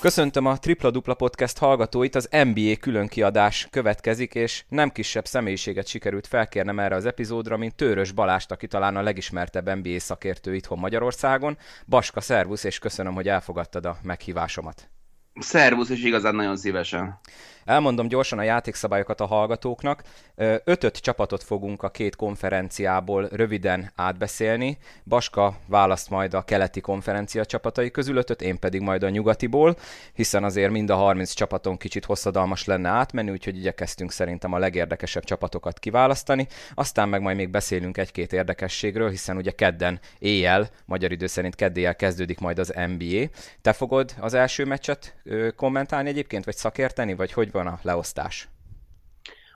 Köszöntöm a Tripla Dupla Podcast hallgatóit, az NBA különkiadás következik, és nem kisebb személyiséget sikerült felkérnem erre az epizódra, mint Tőrös Balást, aki talán a legismertebb NBA szakértő itthon Magyarországon. Baska, szervusz, és köszönöm, hogy elfogadtad a meghívásomat. Szervusz, és igazán nagyon szívesen. Elmondom gyorsan a játékszabályokat a hallgatóknak. Ötöt csapatot fogunk a két konferenciából röviden átbeszélni. Baska választ majd a keleti konferencia csapatai közül ötöt, én pedig majd a nyugatiból, hiszen azért mind a 30 csapaton kicsit hosszadalmas lenne átmenni, úgyhogy igyekeztünk szerintem a legérdekesebb csapatokat kiválasztani. Aztán meg majd még beszélünk egy-két érdekességről, hiszen ugye kedden éjjel, magyar idő szerint keddéjel kezdődik majd az NBA. Te fogod az első meccset kommentálni egyébként, vagy szakérteni, vagy hogy van a leosztás?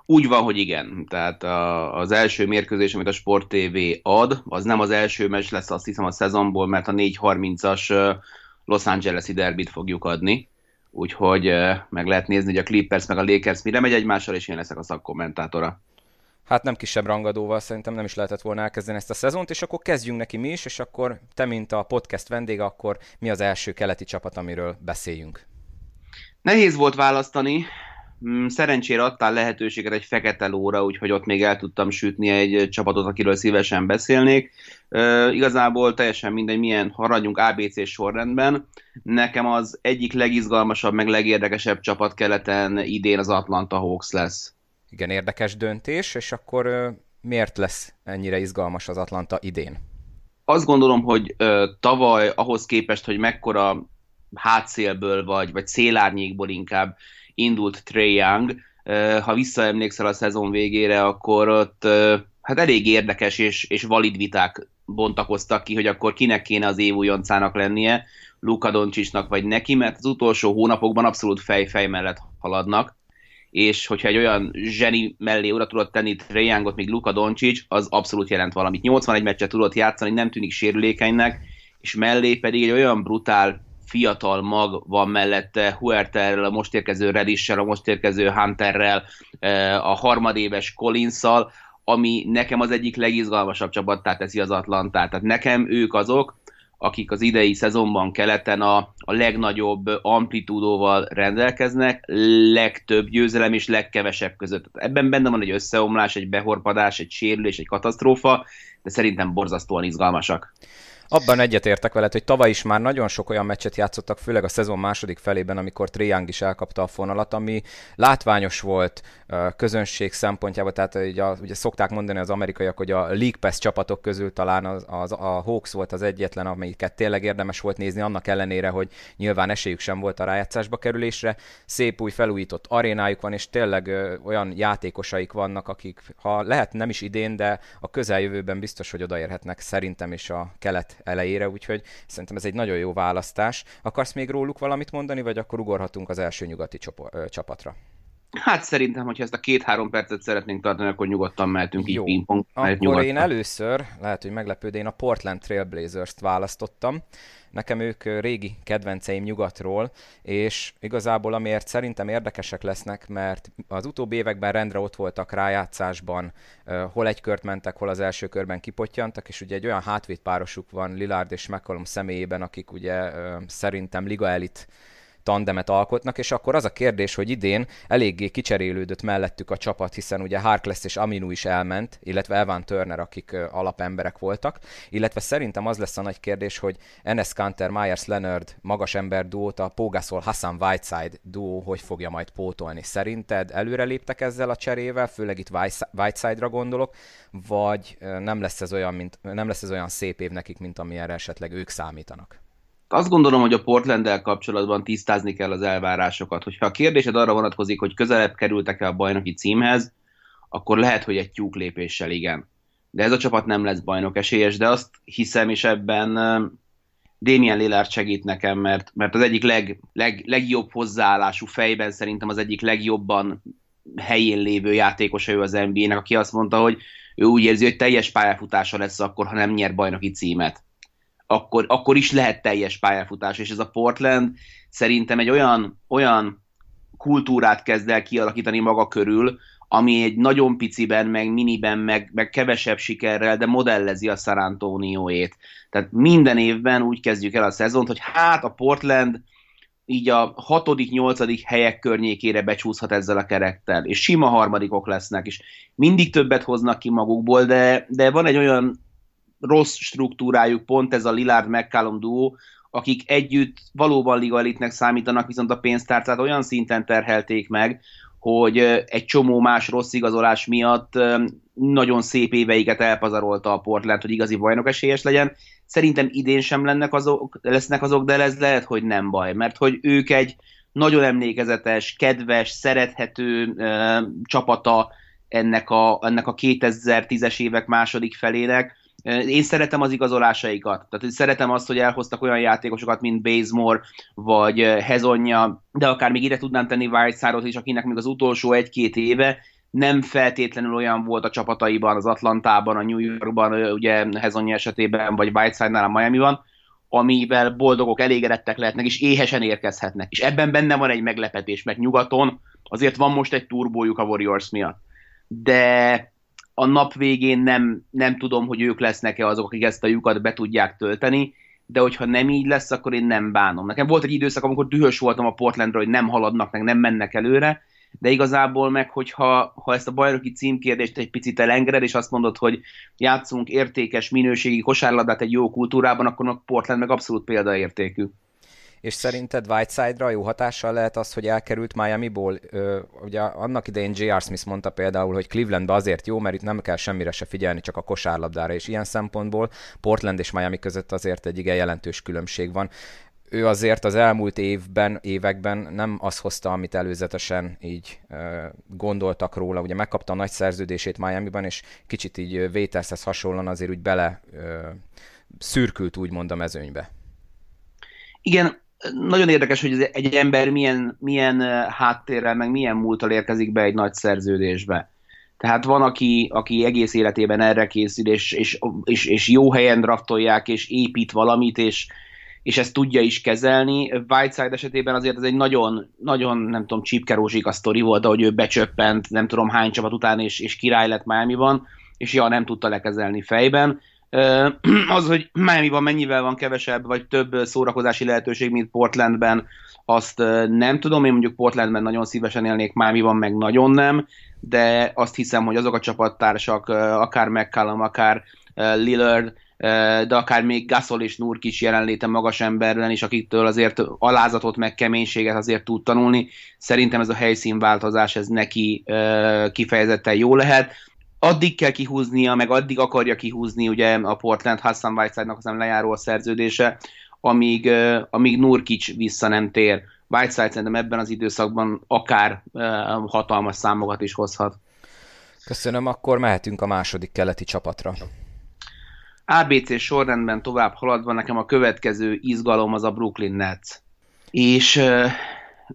Úgy van, hogy igen. Tehát a, az első mérkőzés, amit a Sport TV ad, az nem az első meccs lesz, azt hiszem a szezonból, mert a 4.30-as Los Angeles-i derbit fogjuk adni. Úgyhogy meg lehet nézni, hogy a Clippers meg a Lakers mire megy egymással, és én leszek a szakkommentátora. Hát nem kisebb rangadóval szerintem nem is lehetett volna elkezdeni ezt a szezont, és akkor kezdjünk neki mi is, és akkor te, mint a podcast vendége, akkor mi az első keleti csapat, amiről beszéljünk? Nehéz volt választani, Mm, szerencsére adtál lehetőséget egy fekete lóra, úgyhogy ott még el tudtam sütni egy csapatot, akiről szívesen beszélnék. Igazából teljesen mindegy, milyen haradjunk ABC sorrendben. Nekem az egyik legizgalmasabb, meg legérdekesebb csapat keleten idén az Atlanta Hawks lesz. Igen, érdekes döntés, és akkor miért lesz ennyire izgalmas az Atlanta idén? Azt gondolom, hogy uh, tavaly ahhoz képest, hogy mekkora hátszélből vagy, vagy szélárnyékból inkább indult Trey Young. Ha visszaemlékszel a szezon végére, akkor ott hát elég érdekes és, és valid viták bontakoztak ki, hogy akkor kinek kéne az év újoncának lennie, Luka Doncsicsnak vagy neki, mert az utolsó hónapokban abszolút fej-fej mellett haladnak, és hogyha egy olyan zseni mellé oda tudott tenni Trae Youngot, még Luka Doncsics, az abszolút jelent valamit. 81 meccset tudott játszani, nem tűnik sérülékenynek, és mellé pedig egy olyan brutál fiatal mag van mellette, Huerterrel, a most érkező Redissel, a most érkező Hunterrel, eh, a harmadéves Collinszal, ami nekem az egyik legizgalmasabb csapattá teszi az Atlantát. Tehát nekem ők azok, akik az idei szezonban keleten a, a legnagyobb amplitúdóval rendelkeznek, legtöbb győzelem és legkevesebb között. Ebben benne van egy összeomlás, egy behorpadás, egy sérülés, egy katasztrófa, de szerintem borzasztóan izgalmasak. Abban egyetértek veled, hogy tavaly is már nagyon sok olyan meccset játszottak, főleg a szezon második felében, amikor Triang is elkapta a fonalat, ami látványos volt közönség szempontjából, tehát ugye, ugye szokták mondani az amerikaiak, hogy a League Pass csapatok közül talán az, az, a Hawks volt az egyetlen, amelyiket tényleg érdemes volt nézni, annak ellenére, hogy nyilván esélyük sem volt a rájátszásba kerülésre. Szép új felújított arénájuk van, és tényleg ö, olyan játékosaik vannak, akik, ha lehet nem is idén, de a közeljövőben biztos, hogy odaérhetnek szerintem is a kelet elejére, úgyhogy szerintem ez egy nagyon jó választás. Akarsz még róluk valamit mondani, vagy akkor ugorhatunk az első nyugati csapatra? Hát szerintem, hogyha ezt a két-három percet szeretnénk tartani, akkor nyugodtan mehetünk Jó. így pingpong. Akkor nyugodtan. én először, lehet, hogy meglepő, de én a Portland Trailblazers-t választottam. Nekem ők régi kedvenceim nyugatról, és igazából amiért szerintem érdekesek lesznek, mert az utóbbi években rendre ott voltak rájátszásban, hol egy kört mentek, hol az első körben kipottyantak, és ugye egy olyan hátvédpárosuk van Lillard és McCollum személyében, akik ugye szerintem liga elit tandemet alkotnak, és akkor az a kérdés, hogy idén eléggé kicserélődött mellettük a csapat, hiszen ugye Harkless és Aminu is elment, illetve Evan Turner, akik alapemberek voltak, illetve szerintem az lesz a nagy kérdés, hogy Enes Kanter, Myers Leonard magas ember duót, a Pogasol Hassan Whiteside duó hogy fogja majd pótolni. Szerinted előreléptek ezzel a cserével, főleg itt Whiteside-ra gondolok, vagy nem lesz ez olyan, mint, nem lesz ez olyan szép év nekik, mint amilyenre esetleg ők számítanak? Azt gondolom, hogy a Portland-del kapcsolatban tisztázni kell az elvárásokat. Hogyha a kérdésed arra vonatkozik, hogy közelebb kerültek-e a bajnoki címhez, akkor lehet, hogy egy tyúk lépéssel igen. De ez a csapat nem lesz bajnok esélyes, de azt hiszem, és ebben Damien Lillard segít nekem, mert, mert az egyik leg, leg, legjobb hozzáállású fejben szerintem az egyik legjobban helyén lévő játékosa ő az NBA-nek, aki azt mondta, hogy ő úgy érzi, hogy teljes pályafutása lesz akkor, ha nem nyer bajnoki címet akkor, akkor is lehet teljes pályafutás, és ez a Portland szerintem egy olyan, olyan kultúrát kezd el kialakítani maga körül, ami egy nagyon piciben, meg miniben, meg, meg kevesebb sikerrel, de modellezi a San Antonioét. Tehát minden évben úgy kezdjük el a szezont, hogy hát a Portland így a hatodik, nyolcadik helyek környékére becsúszhat ezzel a kerektel, és sima harmadikok lesznek, és mindig többet hoznak ki magukból, de, de van egy olyan rossz struktúrájuk, pont ez a Lillard McCallum duó, akik együtt valóban liga elitnek számítanak, viszont a pénztárcát olyan szinten terhelték meg, hogy egy csomó más rossz igazolás miatt nagyon szép éveiket elpazarolta a Portland, hogy igazi bajnok esélyes legyen. Szerintem idén sem lennek azok, lesznek azok, de ez lehet, hogy nem baj, mert hogy ők egy nagyon emlékezetes, kedves, szerethető uh, csapata ennek a, ennek a 2010-es évek második felének, én szeretem az igazolásaikat. Tehát szeretem azt, hogy elhoztak olyan játékosokat, mint Bazemore, vagy Hezonja, de akár még ide tudnám tenni Whiteside-ot is, akinek még az utolsó egy-két éve nem feltétlenül olyan volt a csapataiban, az Atlantában, a New Yorkban, ugye Hezonja esetében, vagy Whiteside-nál a Miami-ban, amivel boldogok, elégedettek lehetnek, és éhesen érkezhetnek. És ebben benne van egy meglepetés, mert nyugaton azért van most egy turbójuk a Warriors miatt. De a nap végén nem, nem tudom, hogy ők lesznek-e azok, akik ezt a lyukat be tudják tölteni, de hogyha nem így lesz, akkor én nem bánom. Nekem volt egy időszak, amikor dühös voltam a Portlandról, hogy nem haladnak, meg nem mennek előre, de igazából meg, hogyha ha ezt a bajnoki címkérdést egy picit elengeded, és azt mondod, hogy játszunk értékes, minőségi kosárlabdát egy jó kultúrában, akkor a Portland meg abszolút példaértékű. És szerinted Whiteside-ra jó hatással lehet az, hogy elkerült Miami-ból? Ö, ugye annak idején J.R. Smith mondta például, hogy Clevelandbe azért jó, mert itt nem kell semmire se figyelni, csak a kosárlabdára, és ilyen szempontból Portland és Miami között azért egy igen jelentős különbség van ő azért az elmúlt évben, években nem azt hozta, amit előzetesen így ö, gondoltak róla. Ugye megkapta a nagy szerződését Miami-ban, és kicsit így Waitershez hasonlóan azért úgy bele ö, szürkült úgymond a mezőnybe. Igen, nagyon érdekes, hogy egy ember milyen, milyen háttérrel, meg milyen múltal érkezik be egy nagy szerződésbe. Tehát van, aki, aki egész életében erre készül, és, és, és, és jó helyen draftolják, és épít valamit, és, és ezt tudja is kezelni. Whiteside esetében azért ez egy nagyon, nagyon nem tudom, csípkerózsik a sztori volt, hogy ő becsöppent, nem tudom hány csapat után, és, és király lett Miami-ban, és ja, nem tudta lekezelni fejben. Az, hogy Miami-ban mennyivel van kevesebb, vagy több szórakozási lehetőség, mint Portlandben, azt nem tudom, én mondjuk Portlandben nagyon szívesen élnék, Miami-ban meg nagyon nem, de azt hiszem, hogy azok a csapattársak, akár McCallum, akár Lillard, de akár még Gasol és Nurkic jelenléte magas emberben is, akiktől azért alázatot, meg keménységet azért tud tanulni. Szerintem ez a helyszínváltozás, ez neki kifejezetten jó lehet addig kell kihúznia, meg addig akarja kihúzni ugye a Portland Hassan Whiteside-nak az lejáró a szerződése, amíg, amíg Nurkic vissza nem tér. Whiteside szerintem ebben az időszakban akár hatalmas számokat is hozhat. Köszönöm, akkor mehetünk a második keleti csapatra. ABC sorrendben tovább haladva nekem a következő izgalom az a Brooklyn Nets. És,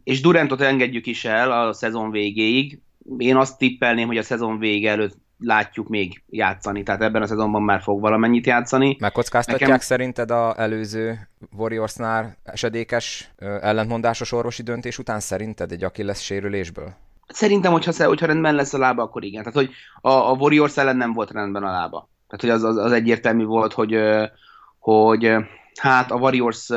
és Durantot engedjük is el a szezon végéig. Én azt tippelném, hogy a szezon vége előtt látjuk még játszani, tehát ebben a szezonban már fog valamennyit játszani. Megkockáztatják Nekem... szerinted a előző Warriorsnál esedékes ellentmondásos orvosi döntés után szerinted egy Achilles sérülésből? Szerintem, hogyha, hogyha rendben lesz a lába, akkor igen. Tehát, hogy a, a Warriors ellen nem volt rendben a lába. Tehát, hogy az, az, az egyértelmű volt, hogy, hogy hát a Warriors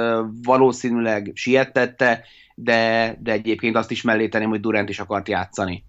valószínűleg siettette, de, de egyébként azt is mellé tenném, hogy Durant is akart játszani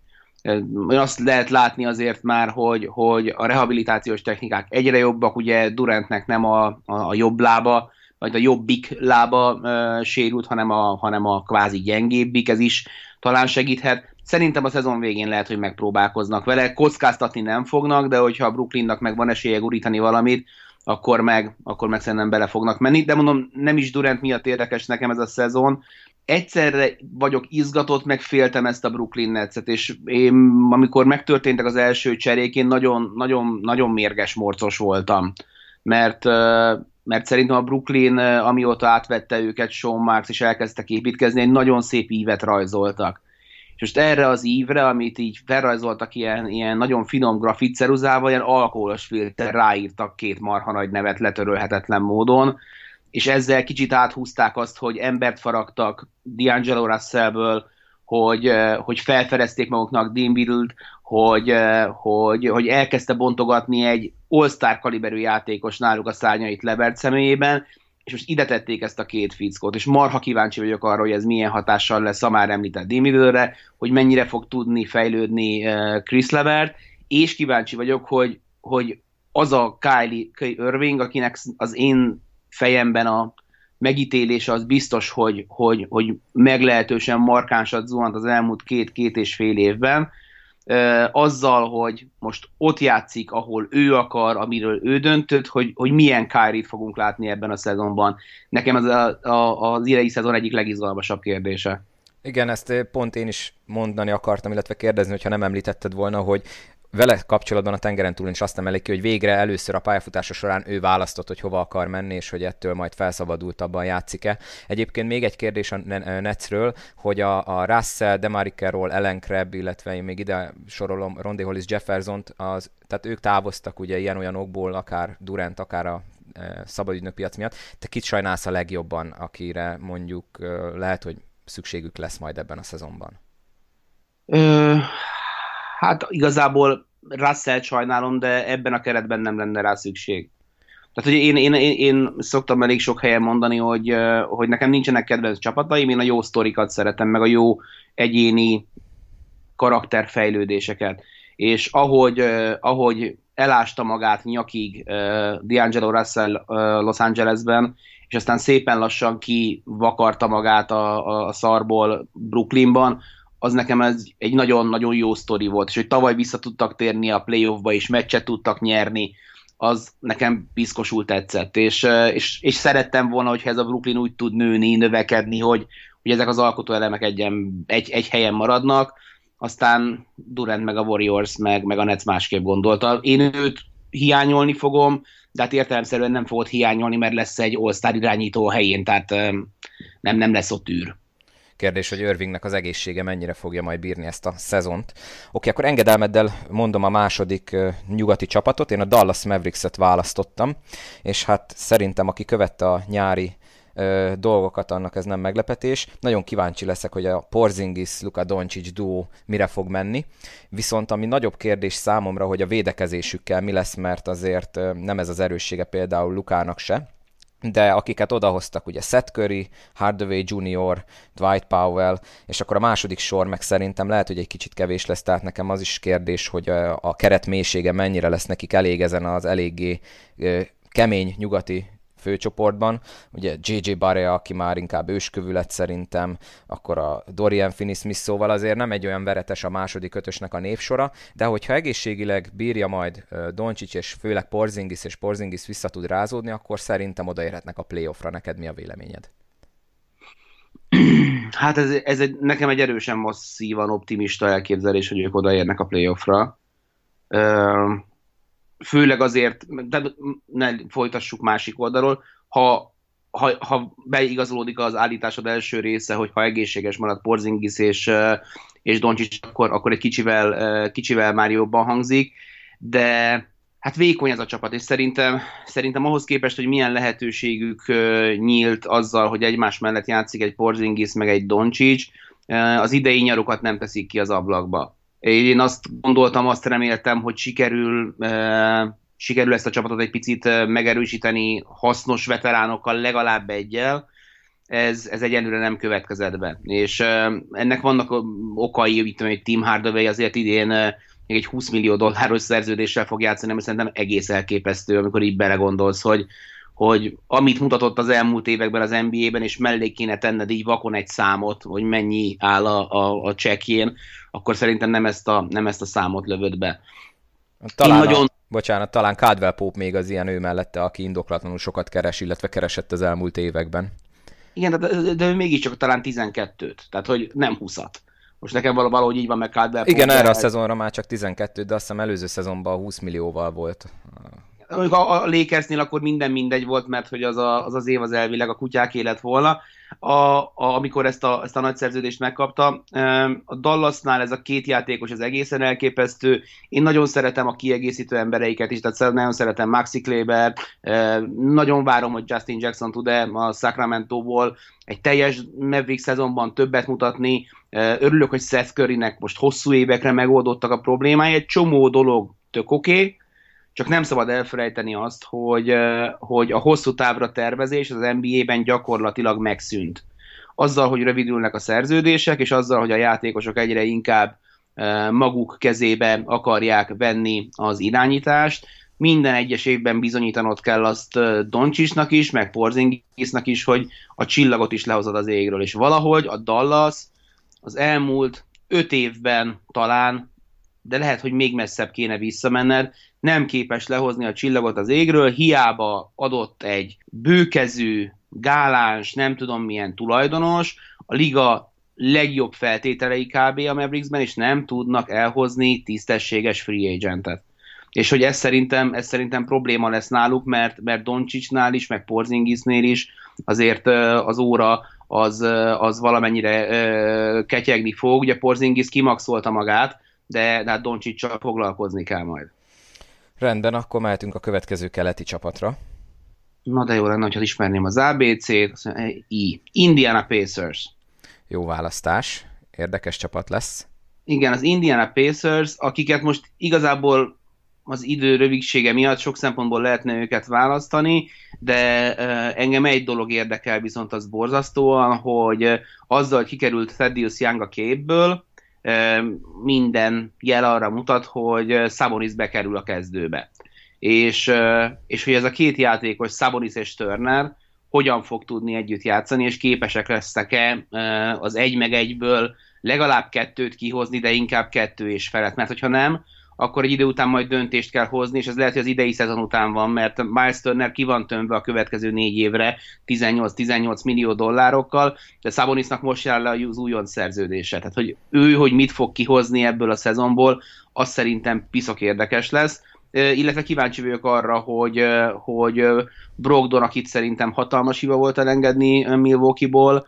azt lehet látni azért már, hogy, hogy a rehabilitációs technikák egyre jobbak, ugye Durantnek nem a, a, a jobb lába, vagy a jobbik lába e, sérült, hanem a, hanem a kvázi gyengébbik, ez is talán segíthet. Szerintem a szezon végén lehet, hogy megpróbálkoznak vele, kockáztatni nem fognak, de hogyha a Brooklynnak meg van esélye gurítani valamit, akkor meg, akkor meg szerintem bele fognak menni. De mondom, nem is Durant miatt érdekes nekem ez a szezon, egyszerre vagyok izgatott, meg féltem ezt a Brooklyn Netset, és én, amikor megtörténtek az első cserék, én nagyon, nagyon, nagyon mérges morcos voltam, mert, mert szerintem a Brooklyn, amióta átvette őket Sean Marks, és elkezdtek építkezni, egy nagyon szép ívet rajzoltak. És most erre az ívre, amit így felrajzoltak ilyen, ilyen nagyon finom grafitceruzával, ilyen alkoholos filter ráírtak két marha nagy nevet letörölhetetlen módon, és ezzel kicsit áthúzták azt, hogy embert faragtak D'Angelo Russellből, hogy, hogy felfedezték maguknak Dean Biddle-t, hogy, hogy, hogy elkezdte bontogatni egy all-star kaliberű játékos náluk a szárnyait Lebert személyében, és most ide tették ezt a két fickót, és marha kíváncsi vagyok arra, hogy ez milyen hatással lesz a már említett Dimidőre, hogy mennyire fog tudni fejlődni Chris Levert, és kíváncsi vagyok, hogy, hogy az a Kylie Irving, akinek az én fejemben a megítélése az biztos, hogy, hogy, hogy meglehetősen markánsat zuhant az elmúlt két-két és fél évben, azzal, hogy most ott játszik, ahol ő akar, amiről ő döntött, hogy, hogy milyen kyrie fogunk látni ebben a szezonban. Nekem az a, a, az idei szezon egyik legizgalmasabb kérdése. Igen, ezt pont én is mondani akartam, illetve kérdezni, hogyha nem említetted volna, hogy vele kapcsolatban a tengeren túlon is azt emelik ki, hogy végre először a pályafutása során ő választott, hogy hova akar menni, és hogy ettől majd felszabadultabban játszik-e. Egyébként még egy kérdés a Netsről, hogy a, a Russell, Demarikerról, Ellen Krebb, illetve én még ide sorolom Rondi Hollis Jefferson az, tehát ők távoztak ugye ilyen-olyan okból, akár Durant, akár a e, szabadügynök piac miatt. Te kit sajnálsz a legjobban, akire mondjuk e, lehet, hogy szükségük lesz majd ebben a szezonban? Hát igazából Russell sajnálom, de ebben a keretben nem lenne rá szükség. Tehát, hogy én, én, én, én szoktam elég sok helyen mondani, hogy, hogy nekem nincsenek kedvenc csapataim, én a jó sztorikat szeretem, meg a jó egyéni karakterfejlődéseket. És ahogy, ahogy elásta magát nyakig D'Angelo Russell Los Angelesben, és aztán szépen lassan kivakarta magát a, a szarból Brooklynban, az nekem ez egy nagyon-nagyon jó sztori volt, és hogy tavaly vissza tudtak térni a playoffba, és meccset tudtak nyerni, az nekem piszkosul tetszett, és, és, és szerettem volna, hogyha ez a Brooklyn úgy tud nőni, növekedni, hogy, hogy ezek az alkotóelemek egyen, egy, egy helyen maradnak, aztán Durant meg a Warriors meg, meg a Nets másképp gondolta. Én őt hiányolni fogom, de hát értelemszerűen nem fogod hiányolni, mert lesz egy all irányító a helyén, tehát nem, nem lesz ott űr. Kérdés, hogy Irvingnek az egészsége mennyire fogja majd bírni ezt a szezont. Oké, akkor engedelmeddel mondom a második nyugati csapatot. Én a Dallas Mavericks-et választottam, és hát szerintem aki követte a nyári dolgokat, annak ez nem meglepetés. Nagyon kíváncsi leszek, hogy a Porzingis, Luka Doncic duó mire fog menni. Viszont ami nagyobb kérdés számomra, hogy a védekezésükkel mi lesz, mert azért nem ez az erőssége például Lukának se de akiket odahoztak, ugye Seth Curry, Hardaway Jr., Dwight Powell, és akkor a második sor meg szerintem lehet, hogy egy kicsit kevés lesz, tehát nekem az is kérdés, hogy a, keret mélysége mennyire lesz nekik elég ezen az eléggé kemény nyugati főcsoportban. Ugye JJ Barea, aki már inkább őskövület szerintem, akkor a Dorian Finney-Smith, szóval azért nem egy olyan veretes a második ötösnek a névsora, de hogyha egészségileg bírja majd Doncsics és főleg Porzingis és Porzingis vissza tud rázódni, akkor szerintem odaérhetnek a playoffra. Neked mi a véleményed? Hát ez, ez egy, nekem egy erősen masszívan optimista elképzelés, hogy ők odaérnek a playoffra főleg azért, de ne folytassuk másik oldalról, ha, ha, ha beigazolódik az állításod első része, hogy ha egészséges marad Porzingis és, és Doncsics, akkor, akkor egy kicsivel, kicsivel már jobban hangzik, de hát vékony ez a csapat, és szerintem, szerintem ahhoz képest, hogy milyen lehetőségük nyílt azzal, hogy egymás mellett játszik egy Porzingis meg egy Doncsics, az idei nyarokat nem teszik ki az ablakba. Én azt gondoltam, azt reméltem, hogy sikerül, sikerül ezt a csapatot egy picit megerősíteni hasznos veteránokkal, legalább egyel. Ez, ez egyelőre nem következett be. És ennek vannak okai, mint hogy Tim Hardaway azért idén még egy 20 millió dolláros szerződéssel fog játszani, mert szerintem egész elképesztő, amikor így belegondolsz, hogy, hogy amit mutatott az elmúlt években az NBA-ben, és mellé kéne tenned így vakon egy számot, hogy mennyi áll a, a, a csekjén, akkor szerintem nem ezt a, nem ezt a számot lövöd be. Talán Én nagyon... a, bocsánat, talán Cadwell Pope még az ilyen ő mellette, aki indoklatlanul sokat keres, illetve keresett az elmúlt években. Igen, de, de, ő mégiscsak talán 12-t, tehát hogy nem 20-at. Most nekem valahogy így van meg Cadwell Igen, erre a szezonra már csak 12, de azt hiszem előző szezonban 20 millióval volt Amikor a, a Lakersnél akkor minden mindegy volt, mert hogy az a, az, az év az elvileg a kutyák élet volna a, a, amikor ezt a, ezt a nagy szerződést megkapta. A Dallasnál ez a két játékos az egészen elképesztő. Én nagyon szeretem a kiegészítő embereiket is, tehát nagyon szeretem Maxi Kleber, nagyon várom, hogy Justin Jackson tud-e a Sacramento-ból egy teljes Mavericks szezonban többet mutatni. Örülök, hogy Seth Currynek most hosszú évekre megoldottak a problémái. Egy csomó dolog tök oké, okay, csak nem szabad elfelejteni azt, hogy, hogy a hosszú távra tervezés az NBA-ben gyakorlatilag megszűnt. Azzal, hogy rövidülnek a szerződések, és azzal, hogy a játékosok egyre inkább maguk kezébe akarják venni az irányítást, minden egyes évben bizonyítanod kell azt Doncsisnak is, meg Porzingisnak is, hogy a csillagot is lehozod az égről, és valahogy a Dallas az elmúlt öt évben talán, de lehet, hogy még messzebb kéne visszamenned, nem képes lehozni a csillagot az égről, hiába adott egy bőkezű, gáláns, nem tudom milyen tulajdonos, a liga legjobb feltételei kb. a Mavericksben, és nem tudnak elhozni tisztességes free agentet. És hogy ez szerintem, ez szerintem probléma lesz náluk, mert, mert Doncsicsnál is, meg Porzingisnél is azért az óra az, az valamennyire ketyegni fog. Ugye Porzingis kimaxolta magát, de, de hát Doncsicsal foglalkozni kell majd. Rendben, akkor mehetünk a következő keleti csapatra. Na de jó lenne, ha ismerném az ABC-t, I. Indiana Pacers. Jó választás, érdekes csapat lesz. Igen, az Indiana Pacers, akiket most igazából az idő rövidsége miatt sok szempontból lehetne őket választani, de engem egy dolog érdekel viszont az borzasztóan, hogy azzal, hogy kikerült Thaddeus Young a képből, minden jel arra mutat, hogy Sabonis bekerül a kezdőbe. És, és hogy ez a két játékos, Sabonis és Turner, hogyan fog tudni együtt játszani, és képesek lesznek-e az egy meg egyből legalább kettőt kihozni, de inkább kettő és felett. Mert hogyha nem, akkor egy idő után majd döntést kell hozni, és ez lehet, hogy az idei szezon után van, mert Miles Turner ki van tömve a következő négy évre 18-18 millió dollárokkal, de Sabonisnak most jár le az újon szerződése. Tehát, hogy ő, hogy mit fog kihozni ebből a szezonból, az szerintem piszok érdekes lesz illetve kíváncsi vagyok arra, hogy, hogy Brogdon, akit szerintem hatalmas hiba volt elengedni Milwaukee-ból,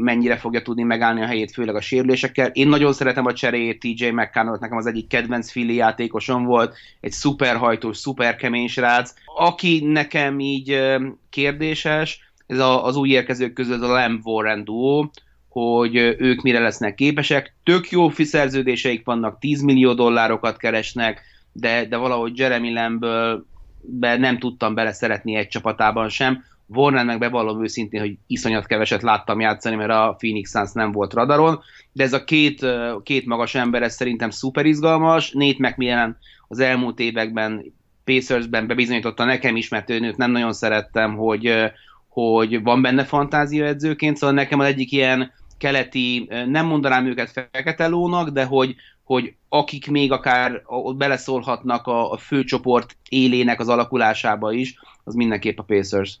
mennyire fogja tudni megállni a helyét, főleg a sérülésekkel. Én nagyon szeretem a cseréjét, TJ McConnell nekem az egyik kedvenc fili játékosom volt, egy szuper hajtós, szuper kemény srác. Aki nekem így kérdéses, ez a, az új érkezők ez a Lamb Warren duo, hogy ők mire lesznek képesek. Tök jó fiszerződéseik vannak, 10 millió dollárokat keresnek, de, de valahogy Jeremy Lamből be nem tudtam bele szeretni egy csapatában sem. Warnernek bevallom őszintén, hogy iszonyat keveset láttam játszani, mert a Phoenix Suns nem volt radaron, de ez a két, két magas ember, ez szerintem szuper izgalmas. Nate McMillan az elmúlt években Pacersben bebizonyította nekem is, mert őt nem nagyon szerettem, hogy, hogy van benne fantázia edzőként, szóval nekem az egyik ilyen keleti, nem mondanám őket fekete lónak, de hogy, hogy akik még akár beleszólhatnak a, a főcsoport élének az alakulásába is, az mindenképp a Pacers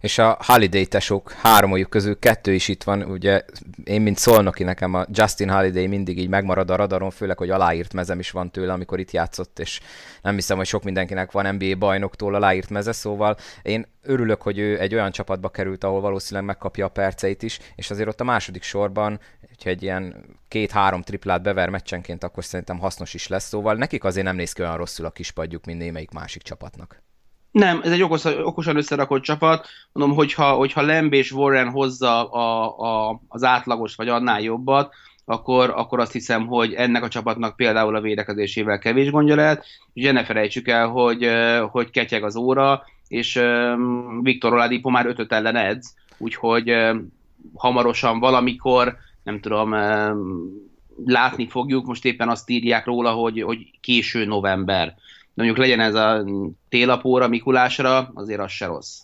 és a Holiday tesók háromjuk közül kettő is itt van, ugye én mint szolnoki nekem a Justin Holiday mindig így megmarad a radaron, főleg, hogy aláírt mezem is van tőle, amikor itt játszott, és nem hiszem, hogy sok mindenkinek van NBA bajnoktól aláírt meze, szóval én örülök, hogy ő egy olyan csapatba került, ahol valószínűleg megkapja a perceit is, és azért ott a második sorban, hogyha egy ilyen két-három triplát bever meccsenként, akkor szerintem hasznos is lesz, szóval nekik azért nem néz ki olyan rosszul a kispadjuk, mint némelyik másik csapatnak. Nem, ez egy okos, okosan összerakott csapat. Mondom, hogyha, hogyha Lemb és Warren hozza a, a, az átlagos vagy annál jobbat, akkor, akkor azt hiszem, hogy ennek a csapatnak például a védekezésével kevés gondja lehet. Ugye ne felejtsük el, hogy, hogy ketyeg az óra, és Viktor Oladipo már ötöt ellen edz, úgyhogy hamarosan valamikor, nem tudom, látni fogjuk, most éppen azt írják róla, hogy, hogy késő november mondjuk legyen ez a télapóra, Mikulásra, azért az se rossz.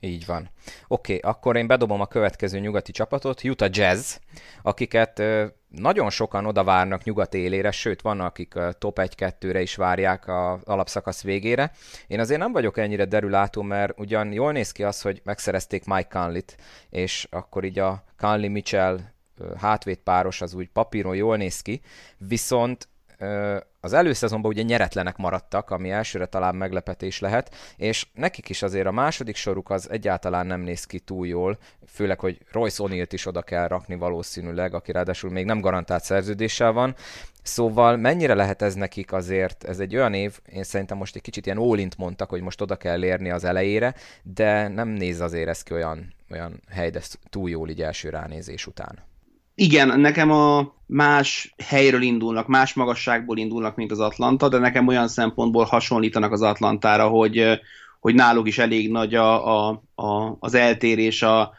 Így van. Oké, okay, akkor én bedobom a következő nyugati csapatot, Utah Jazz, akiket nagyon sokan oda várnak nyugat élére, sőt, vannak, akik top 1-2-re is várják az alapszakasz végére. Én azért nem vagyok ennyire derülátó, mert ugyan jól néz ki az, hogy megszerezték Mike Conley-t, és akkor így a Conley-Mitchell hátvédpáros az úgy papíron jól néz ki, viszont az előszezonban ugye nyeretlenek maradtak, ami elsőre talán meglepetés lehet, és nekik is azért a második soruk az egyáltalán nem néz ki túl jól, főleg, hogy Royce o'Neal-t is oda kell rakni valószínűleg, aki ráadásul még nem garantált szerződéssel van, Szóval mennyire lehet ez nekik azért, ez egy olyan év, én szerintem most egy kicsit ilyen ólint mondtak, hogy most oda kell érni az elejére, de nem néz azért ez ki olyan, olyan hely, de túl jól így első ránézés után. Igen, nekem a más helyről indulnak, más magasságból indulnak, mint az Atlanta, de nekem olyan szempontból hasonlítanak az Atlantára, hogy, hogy náluk is elég nagy a, a, a, az eltérés a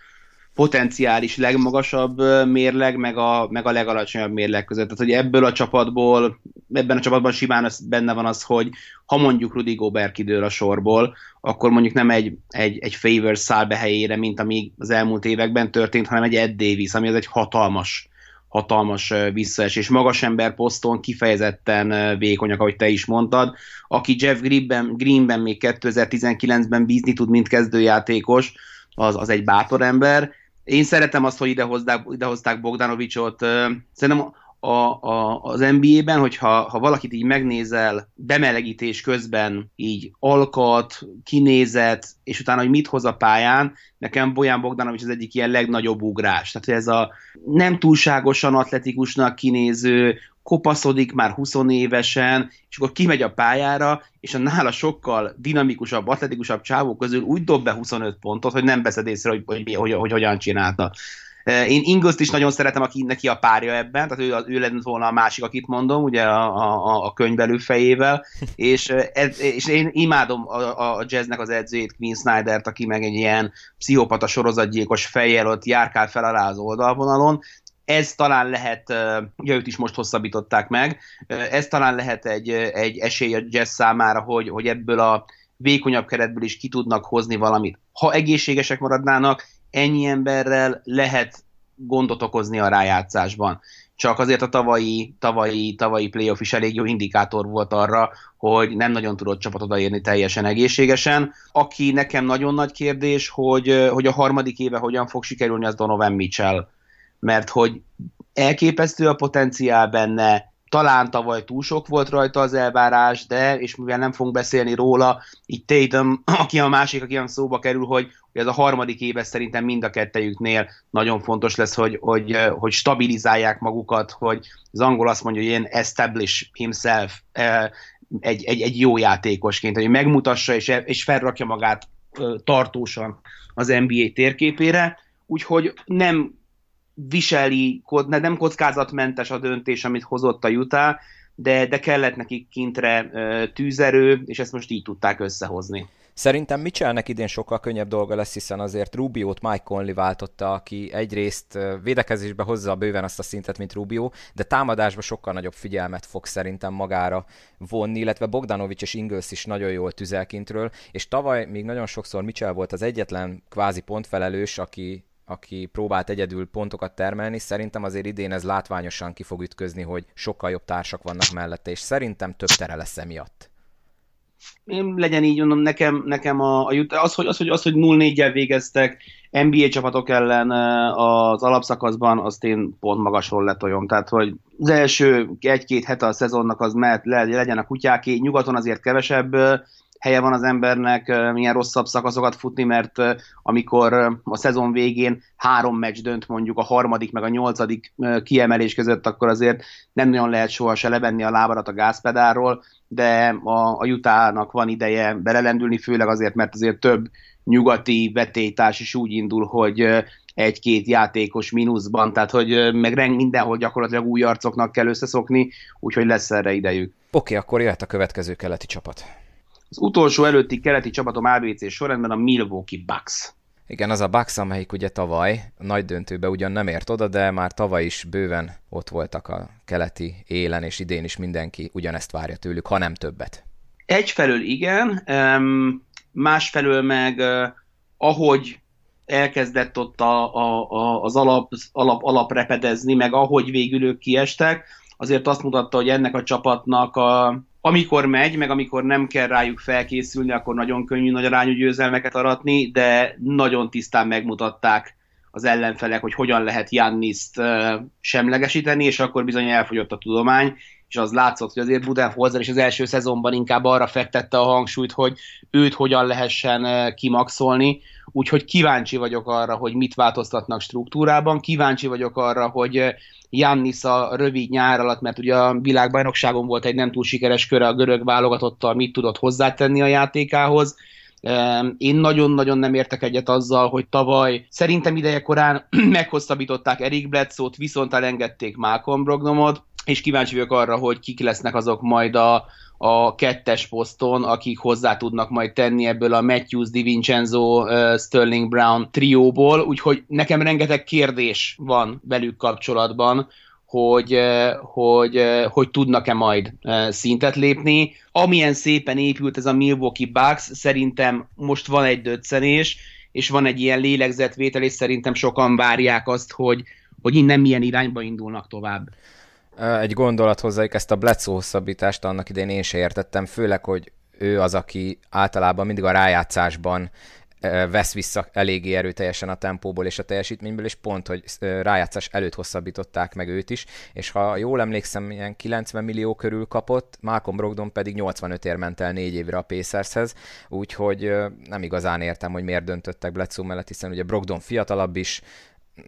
potenciális legmagasabb mérleg, meg a, meg a legalacsonyabb mérleg között. Tehát, hogy ebből a csapatból, ebben a csapatban simán az, benne van az, hogy ha mondjuk Rudy Gobert kidől a sorból, akkor mondjuk nem egy, egy, egy favor száll be helyére, mint ami az elmúlt években történt, hanem egy Ed Davis, ami az egy hatalmas hatalmas visszaesés. Magas ember poszton kifejezetten vékonyak, ahogy te is mondtad. Aki Jeff Greenben, Greenben még 2019-ben bízni tud, mint kezdőjátékos, az, az egy bátor ember. Én szeretem azt, hogy idehozták, idehozták Bogdanovicsot. Szerintem a, a, az NBA-ben, hogyha ha valakit így megnézel bemelegítés közben, így alkat, kinézet, és utána, hogy mit hoz a pályán, nekem Bojan Bogdanovics az egyik ilyen legnagyobb ugrás. Tehát ez a nem túlságosan atletikusnak kinéző, kopaszodik már 20 évesen, és akkor kimegy a pályára, és a nála sokkal dinamikusabb, atletikusabb csávó közül úgy dob be 25 pontot, hogy nem veszed észre, hogy, hogy, hogy, hogy hogyan csinálta. Én Ingoszt is nagyon szeretem, aki neki a párja ebben, tehát ő, ő lenne volna a másik, akit mondom, ugye a, a, a könyvelő fejével, és, ez, és én imádom a, a jazznek az edzőjét, Queen Snyder-t, aki meg egy ilyen pszichopata sorozatgyilkos fejjel ott járkál fel alá az oldalvonalon, ez talán lehet, ugye őt is most hosszabbították meg, ez talán lehet egy, egy esély a jazz számára, hogy, hogy ebből a vékonyabb keretből is ki tudnak hozni valamit. Ha egészségesek maradnának, ennyi emberrel lehet gondot okozni a rájátszásban. Csak azért a tavalyi, tavalyi, tavalyi playoff is elég jó indikátor volt arra, hogy nem nagyon tudott csapat odaérni teljesen egészségesen. Aki nekem nagyon nagy kérdés, hogy, hogy a harmadik éve hogyan fog sikerülni, az Donovan Mitchell. Mert hogy elképesztő a potenciál benne, talán tavaly túl sok volt rajta az elvárás, de, és mivel nem fogunk beszélni róla, így Tatum, aki a másik, aki olyan szóba kerül, hogy, hogy ez a harmadik éve szerintem mind a kettejüknél nagyon fontos lesz, hogy, hogy, hogy stabilizálják magukat, hogy az angol azt mondja, hogy ilyen establish himself egy, egy, egy jó játékosként, hogy megmutassa és, és felrakja magát tartósan az NBA térképére, úgyhogy nem viseli, nem kockázatmentes a döntés, amit hozott a Utah, de, de kellett nekik kintre tűzerő, és ezt most így tudták összehozni. Szerintem Mitchellnek idén sokkal könnyebb dolga lesz, hiszen azért Rubiót Mike Conley váltotta, aki egyrészt védekezésbe hozza bőven azt a szintet, mint Rubio, de támadásba sokkal nagyobb figyelmet fog szerintem magára vonni, illetve Bogdanovics és Ingles is nagyon jól tüzelkintről, és tavaly még nagyon sokszor Mitchell volt az egyetlen kvázi pontfelelős, aki aki próbált egyedül pontokat termelni, szerintem azért idén ez látványosan ki fog ütközni, hogy sokkal jobb társak vannak mellette, és szerintem több tere lesz emiatt. Én legyen így, mondom, nekem, nekem a, a az, hogy, az, hogy, az, hogy 0-4-jel végeztek NBA csapatok ellen az alapszakaszban, azt én pont magasról letoljom. Tehát, hogy az első egy-két hete a szezonnak az mert legyen a kutyáké, nyugaton azért kevesebb helye van az embernek milyen rosszabb szakaszokat futni, mert amikor a szezon végén három meccs dönt mondjuk a harmadik meg a nyolcadik kiemelés között, akkor azért nem nagyon lehet soha se levenni a lábadat a gázpedálról, de a, a jutának van ideje belelendülni, főleg azért, mert azért több nyugati vetélytárs is úgy indul, hogy egy-két játékos mínuszban, tehát hogy meg mindenhol gyakorlatilag új arcoknak kell összeszokni, úgyhogy lesz erre idejük. Oké, okay, akkor jöhet a következő keleti csapat. Az utolsó előtti keleti csapatom ABC sorrendben a Milwaukee Bucks. Igen, az a Bucks, amelyik ugye tavaly a nagy döntőbe ugyan nem ért oda, de már tavaly is bőven ott voltak a keleti élen, és idén is mindenki ugyanezt várja tőlük, ha nem többet. Egyfelől igen, másfelől meg ahogy elkezdett ott a, a, a, az alap, alap, alap repedezni, meg ahogy végül ők kiestek, azért azt mutatta, hogy ennek a csapatnak a, amikor megy, meg amikor nem kell rájuk felkészülni, akkor nagyon könnyű nagy arányú győzelmeket aratni, de nagyon tisztán megmutatták az ellenfelek, hogy hogyan lehet Janniszt semlegesíteni, és akkor bizony elfogyott a tudomány, és az látszott, hogy azért Budenholzer is az első szezonban inkább arra fektette a hangsúlyt, hogy őt hogyan lehessen kimaxolni, úgyhogy kíváncsi vagyok arra, hogy mit változtatnak struktúrában, kíváncsi vagyok arra, hogy Jannis a rövid nyár alatt, mert ugye a világbajnokságon volt egy nem túl sikeres köre a görög válogatottal, mit tudott hozzátenni a játékához. Én nagyon-nagyon nem értek egyet azzal, hogy tavaly szerintem ideje korán meghosszabbították Erik Bledsoe-t, viszont elengedték Malcolm Brogdomot, és kíváncsi vagyok arra, hogy kik lesznek azok majd a, a kettes poszton, akik hozzá tudnak majd tenni ebből a Matthews, DiVincenzo, uh, Sterling Brown trióból, úgyhogy nekem rengeteg kérdés van velük kapcsolatban, hogy, hogy, hogy tudnak-e majd szintet lépni. Amilyen szépen épült ez a Milwaukee Bucks, szerintem most van egy döccenés, és van egy ilyen lélegzetvétel, és szerintem sokan várják azt, hogy, hogy innen milyen irányba indulnak tovább. Egy gondolat hozzájuk ezt a Bledsoe hosszabbítást annak idején én se értettem, főleg, hogy ő az, aki általában mindig a rájátszásban vesz vissza eléggé erőteljesen a tempóból és a teljesítményből, és pont, hogy rájátszás előtt hosszabbították meg őt is, és ha jól emlékszem, ilyen 90 millió körül kapott, Malcolm Brogdon pedig 85 ér ment el négy évre a Pacershez, úgyhogy nem igazán értem, hogy miért döntöttek Bledsoe mellett, hiszen ugye Brogdon fiatalabb is,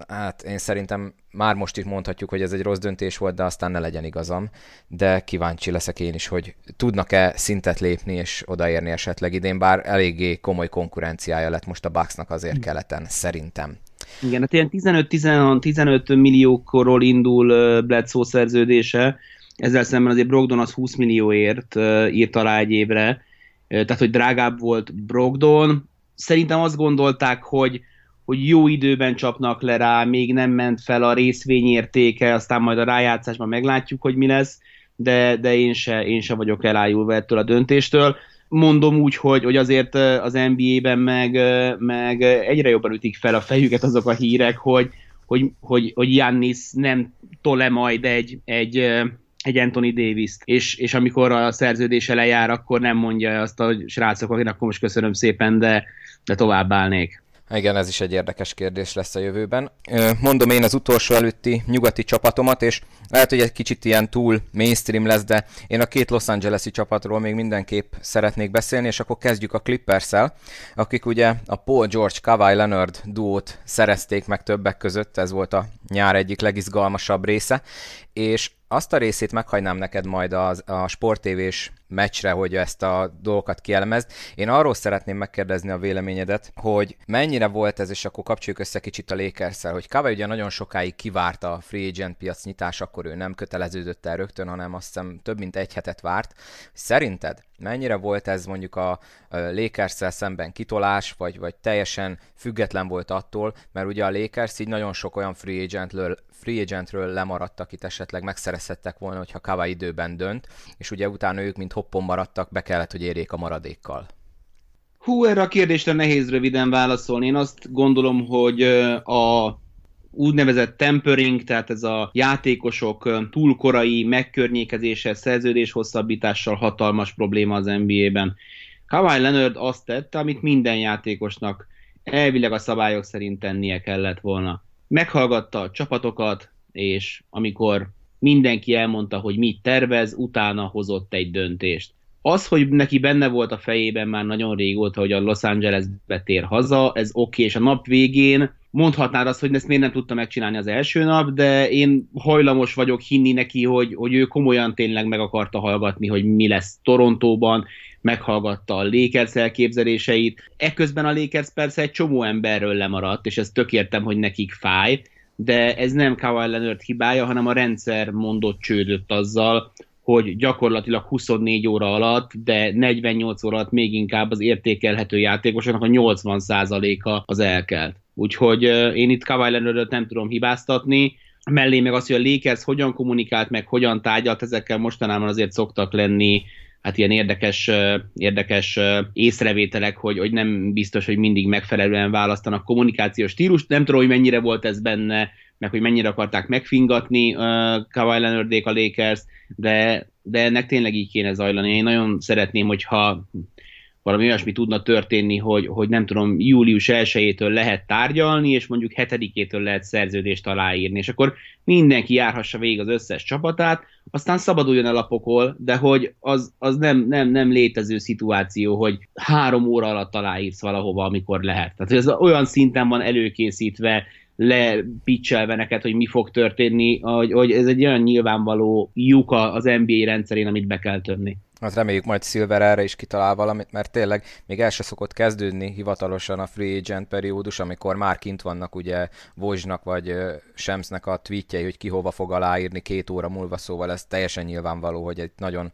hát én szerintem már most is mondhatjuk, hogy ez egy rossz döntés volt, de aztán ne legyen igazam. De kíváncsi leszek én is, hogy tudnak-e szintet lépni és odaérni esetleg idén, bár eléggé komoly konkurenciája lett most a Bucksnak azért keleten, szerintem. Igen, hát ilyen 15-15 milliókorról indul Bledsoe szerződése, ezzel szemben azért Brogdon az 20 millióért írt alá egy évre, tehát hogy drágább volt Brogdon. Szerintem azt gondolták, hogy hogy jó időben csapnak le rá, még nem ment fel a részvényértéke, aztán majd a rájátszásban meglátjuk, hogy mi lesz, de, de én, se, én se vagyok elájulva ettől a döntéstől. Mondom úgy, hogy, hogy azért az NBA-ben meg, meg egyre jobban ütik fel a fejüket azok a hírek, hogy, hogy, hogy, hogy Jannis nem tole majd egy, egy, egy Anthony Davis-t, és, és amikor a szerződése lejár, akkor nem mondja azt, hogy srácok, akkor most köszönöm szépen, de, de tovább állnék. Igen, ez is egy érdekes kérdés lesz a jövőben. Mondom én az utolsó előtti nyugati csapatomat, és lehet, hogy egy kicsit ilyen túl mainstream lesz, de én a két Los Angeles-i csapatról még mindenképp szeretnék beszélni, és akkor kezdjük a clippers akik ugye a Paul George Kawhi Leonard duót szerezték meg többek között, ez volt a nyár egyik legizgalmasabb része, és azt a részét meghagynám neked majd a, a sportévés meccsre, hogy ezt a dolgokat kielemezd. Én arról szeretném megkérdezni a véleményedet, hogy mennyire volt ez, és akkor kapcsoljuk össze kicsit a lakers hogy Kawai ugye nagyon sokáig kivárta a free agent piac nyitás, akkor ő nem köteleződött el rögtön, hanem azt hiszem több mint egy hetet várt. Szerinted mennyire volt ez mondjuk a lakers szemben kitolás, vagy, vagy teljesen független volt attól, mert ugye a Lakers így nagyon sok olyan free agentről, free agentről lemaradt, akit esetleg megszerezhettek volna, hogyha Kawai időben dönt, és ugye utána ők, mint hoppon maradtak, be kellett, hogy érjék a maradékkal. Hú, erre a kérdésre nehéz röviden válaszolni. Én azt gondolom, hogy a úgynevezett tempering, tehát ez a játékosok túlkorai megkörnyékezése, szerződés hosszabbítással hatalmas probléma az NBA-ben. Kawhi Leonard azt tette, amit minden játékosnak elvileg a szabályok szerint tennie kellett volna. Meghallgatta a csapatokat, és amikor mindenki elmondta, hogy mit tervez, utána hozott egy döntést. Az, hogy neki benne volt a fejében már nagyon régóta, hogy a Los Angelesbe tér haza, ez oké, okay, és a nap végén mondhatnád azt, hogy ezt miért nem tudta megcsinálni az első nap, de én hajlamos vagyok hinni neki, hogy, hogy ő komolyan tényleg meg akarta hallgatni, hogy mi lesz Torontóban, meghallgatta a Lakers elképzeléseit. Ekközben a Lakers persze egy csomó emberről lemaradt, és ez tök értem, hogy nekik fáj, de ez nem Kawhi Leonard hibája, hanem a rendszer mondott csődött azzal, hogy gyakorlatilag 24 óra alatt, de 48 óra alatt még inkább az értékelhető játékosoknak a 80%-a az elkelt. Úgyhogy én itt Kawhi Leonardot nem tudom hibáztatni, mellé meg az, hogy a Lakers hogyan kommunikált, meg hogyan tárgyalt, ezekkel mostanában azért szoktak lenni hát ilyen érdekes, érdekes észrevételek, hogy, hogy nem biztos, hogy mindig megfelelően választanak kommunikációs stílust. Nem tudom, hogy mennyire volt ez benne, meg hogy mennyire akarták megfingatni uh, Kawhi Leonardék a Lakers, de, de ennek tényleg így kéne zajlani. Én nagyon szeretném, hogyha valami olyasmi tudna történni, hogy, hogy nem tudom, július 1-től lehet tárgyalni, és mondjuk 7-től lehet szerződést aláírni, és akkor mindenki járhassa végig az összes csapatát, aztán szabaduljon el a pokol, de hogy az, az nem, nem, nem létező szituáció, hogy három óra alatt aláírsz valahova, amikor lehet. Tehát ez olyan szinten van előkészítve, lepicselve neked, hogy mi fog történni, hogy, hogy ez egy olyan nyilvánvaló lyuka az NBA rendszerén, amit be kell tömni. Hát reméljük majd Silver erre is kitalál valamit, mert tényleg még el se szokott kezdődni hivatalosan a free agent periódus, amikor már kint vannak ugye Vozsnak vagy Semsnek a tweetjei, hogy ki hova fog aláírni két óra múlva, szóval ez teljesen nyilvánvaló, hogy egy nagyon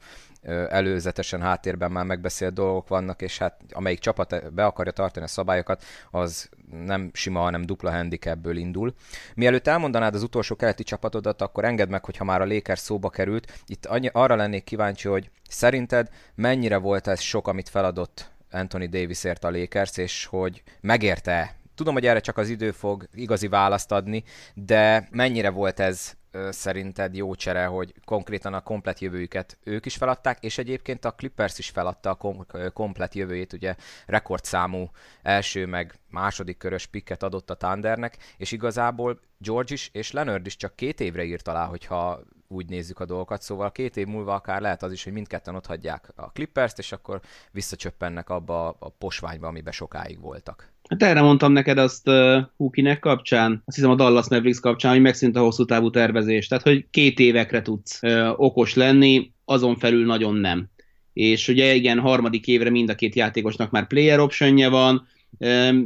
előzetesen háttérben már megbeszélt dolgok vannak, és hát amelyik csapat be akarja tartani a szabályokat, az nem sima, hanem dupla handicapből indul. Mielőtt elmondanád az utolsó keleti csapatodat, akkor engedd meg, hogyha már a Lakers szóba került. Itt arra lennék kíváncsi, hogy szerinted mennyire volt ez sok, amit feladott Anthony Davisért a Lakers, és hogy megérte Tudom, hogy erre csak az idő fog igazi választ adni, de mennyire volt ez szerinted jó csere, hogy konkrétan a komplet jövőjüket ők is feladták, és egyébként a Clippers is feladta a kom- komplet jövőjét, ugye rekordszámú első meg második körös pikket adott a Thundernek, és igazából George is és Leonard is csak két évre írt alá, hogyha úgy nézzük a dolgokat, szóval két év múlva akár lehet az is, hogy mindketten ott hagyják a Clippers-t, és akkor visszacsöppennek abba a posványba, amiben sokáig voltak. Hát erre mondtam neked azt uh, Hukinek kapcsán, azt hiszem a Dallas Mavericks kapcsán, hogy megszűnt a hosszú távú tervezés. Tehát, hogy két évekre tudsz uh, okos lenni, azon felül nagyon nem. És ugye igen, harmadik évre mind a két játékosnak már player optionje van,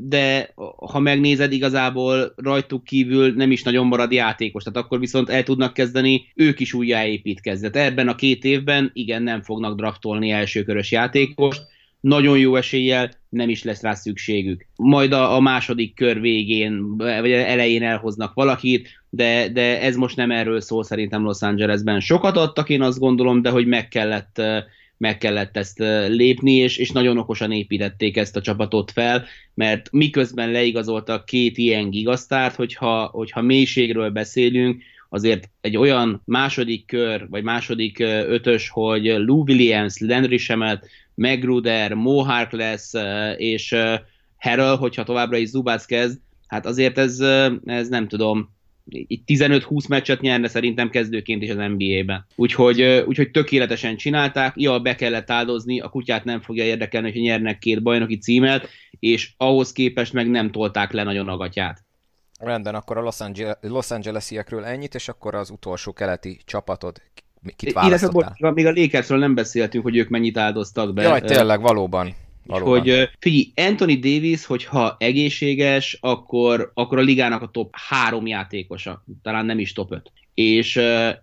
de ha megnézed, igazából rajtuk kívül nem is nagyon marad játékos, tehát akkor viszont el tudnak kezdeni ők is újjáépítkezni. Tehát ebben a két évben igen, nem fognak draftolni elsőkörös játékost, nagyon jó eséllyel nem is lesz rá szükségük. Majd a, a második kör végén, vagy elején elhoznak valakit, de, de ez most nem erről szól szerintem Los Angelesben. Sokat adtak, én azt gondolom, de hogy meg kellett meg kellett ezt lépni, és, és nagyon okosan építették ezt a csapatot fel, mert miközben leigazoltak két ilyen gigasztárt, hogyha, hogyha mélységről beszélünk, azért egy olyan második kör, vagy második ötös, hogy Lou Williams, Landry Shemet, Megruder, Mohawk lesz, és Harrell, hogyha továbbra is Zubász kezd, hát azért ez, ez nem tudom, 15-20 meccset nyerne szerintem kezdőként is az NBA-ben. Úgyhogy, úgyhogy tökéletesen csinálták, ja, be kellett áldozni, a kutyát nem fogja érdekelni, hogy nyernek két bajnoki címet, és ahhoz képest meg nem tolták le nagyon a gatyát. Rendben, akkor a Los, Angeles, Los Angeles-iekről ennyit, és akkor az utolsó keleti csapatod kit választottál? Illetve még a Lakersről nem beszéltünk, hogy ők mennyit áldoztak be. Jaj, tényleg, valóban. Valóban. Hogy figyelj, Anthony Davis, hogyha egészséges, akkor, akkor a ligának a top három játékosa, talán nem is top 5. És,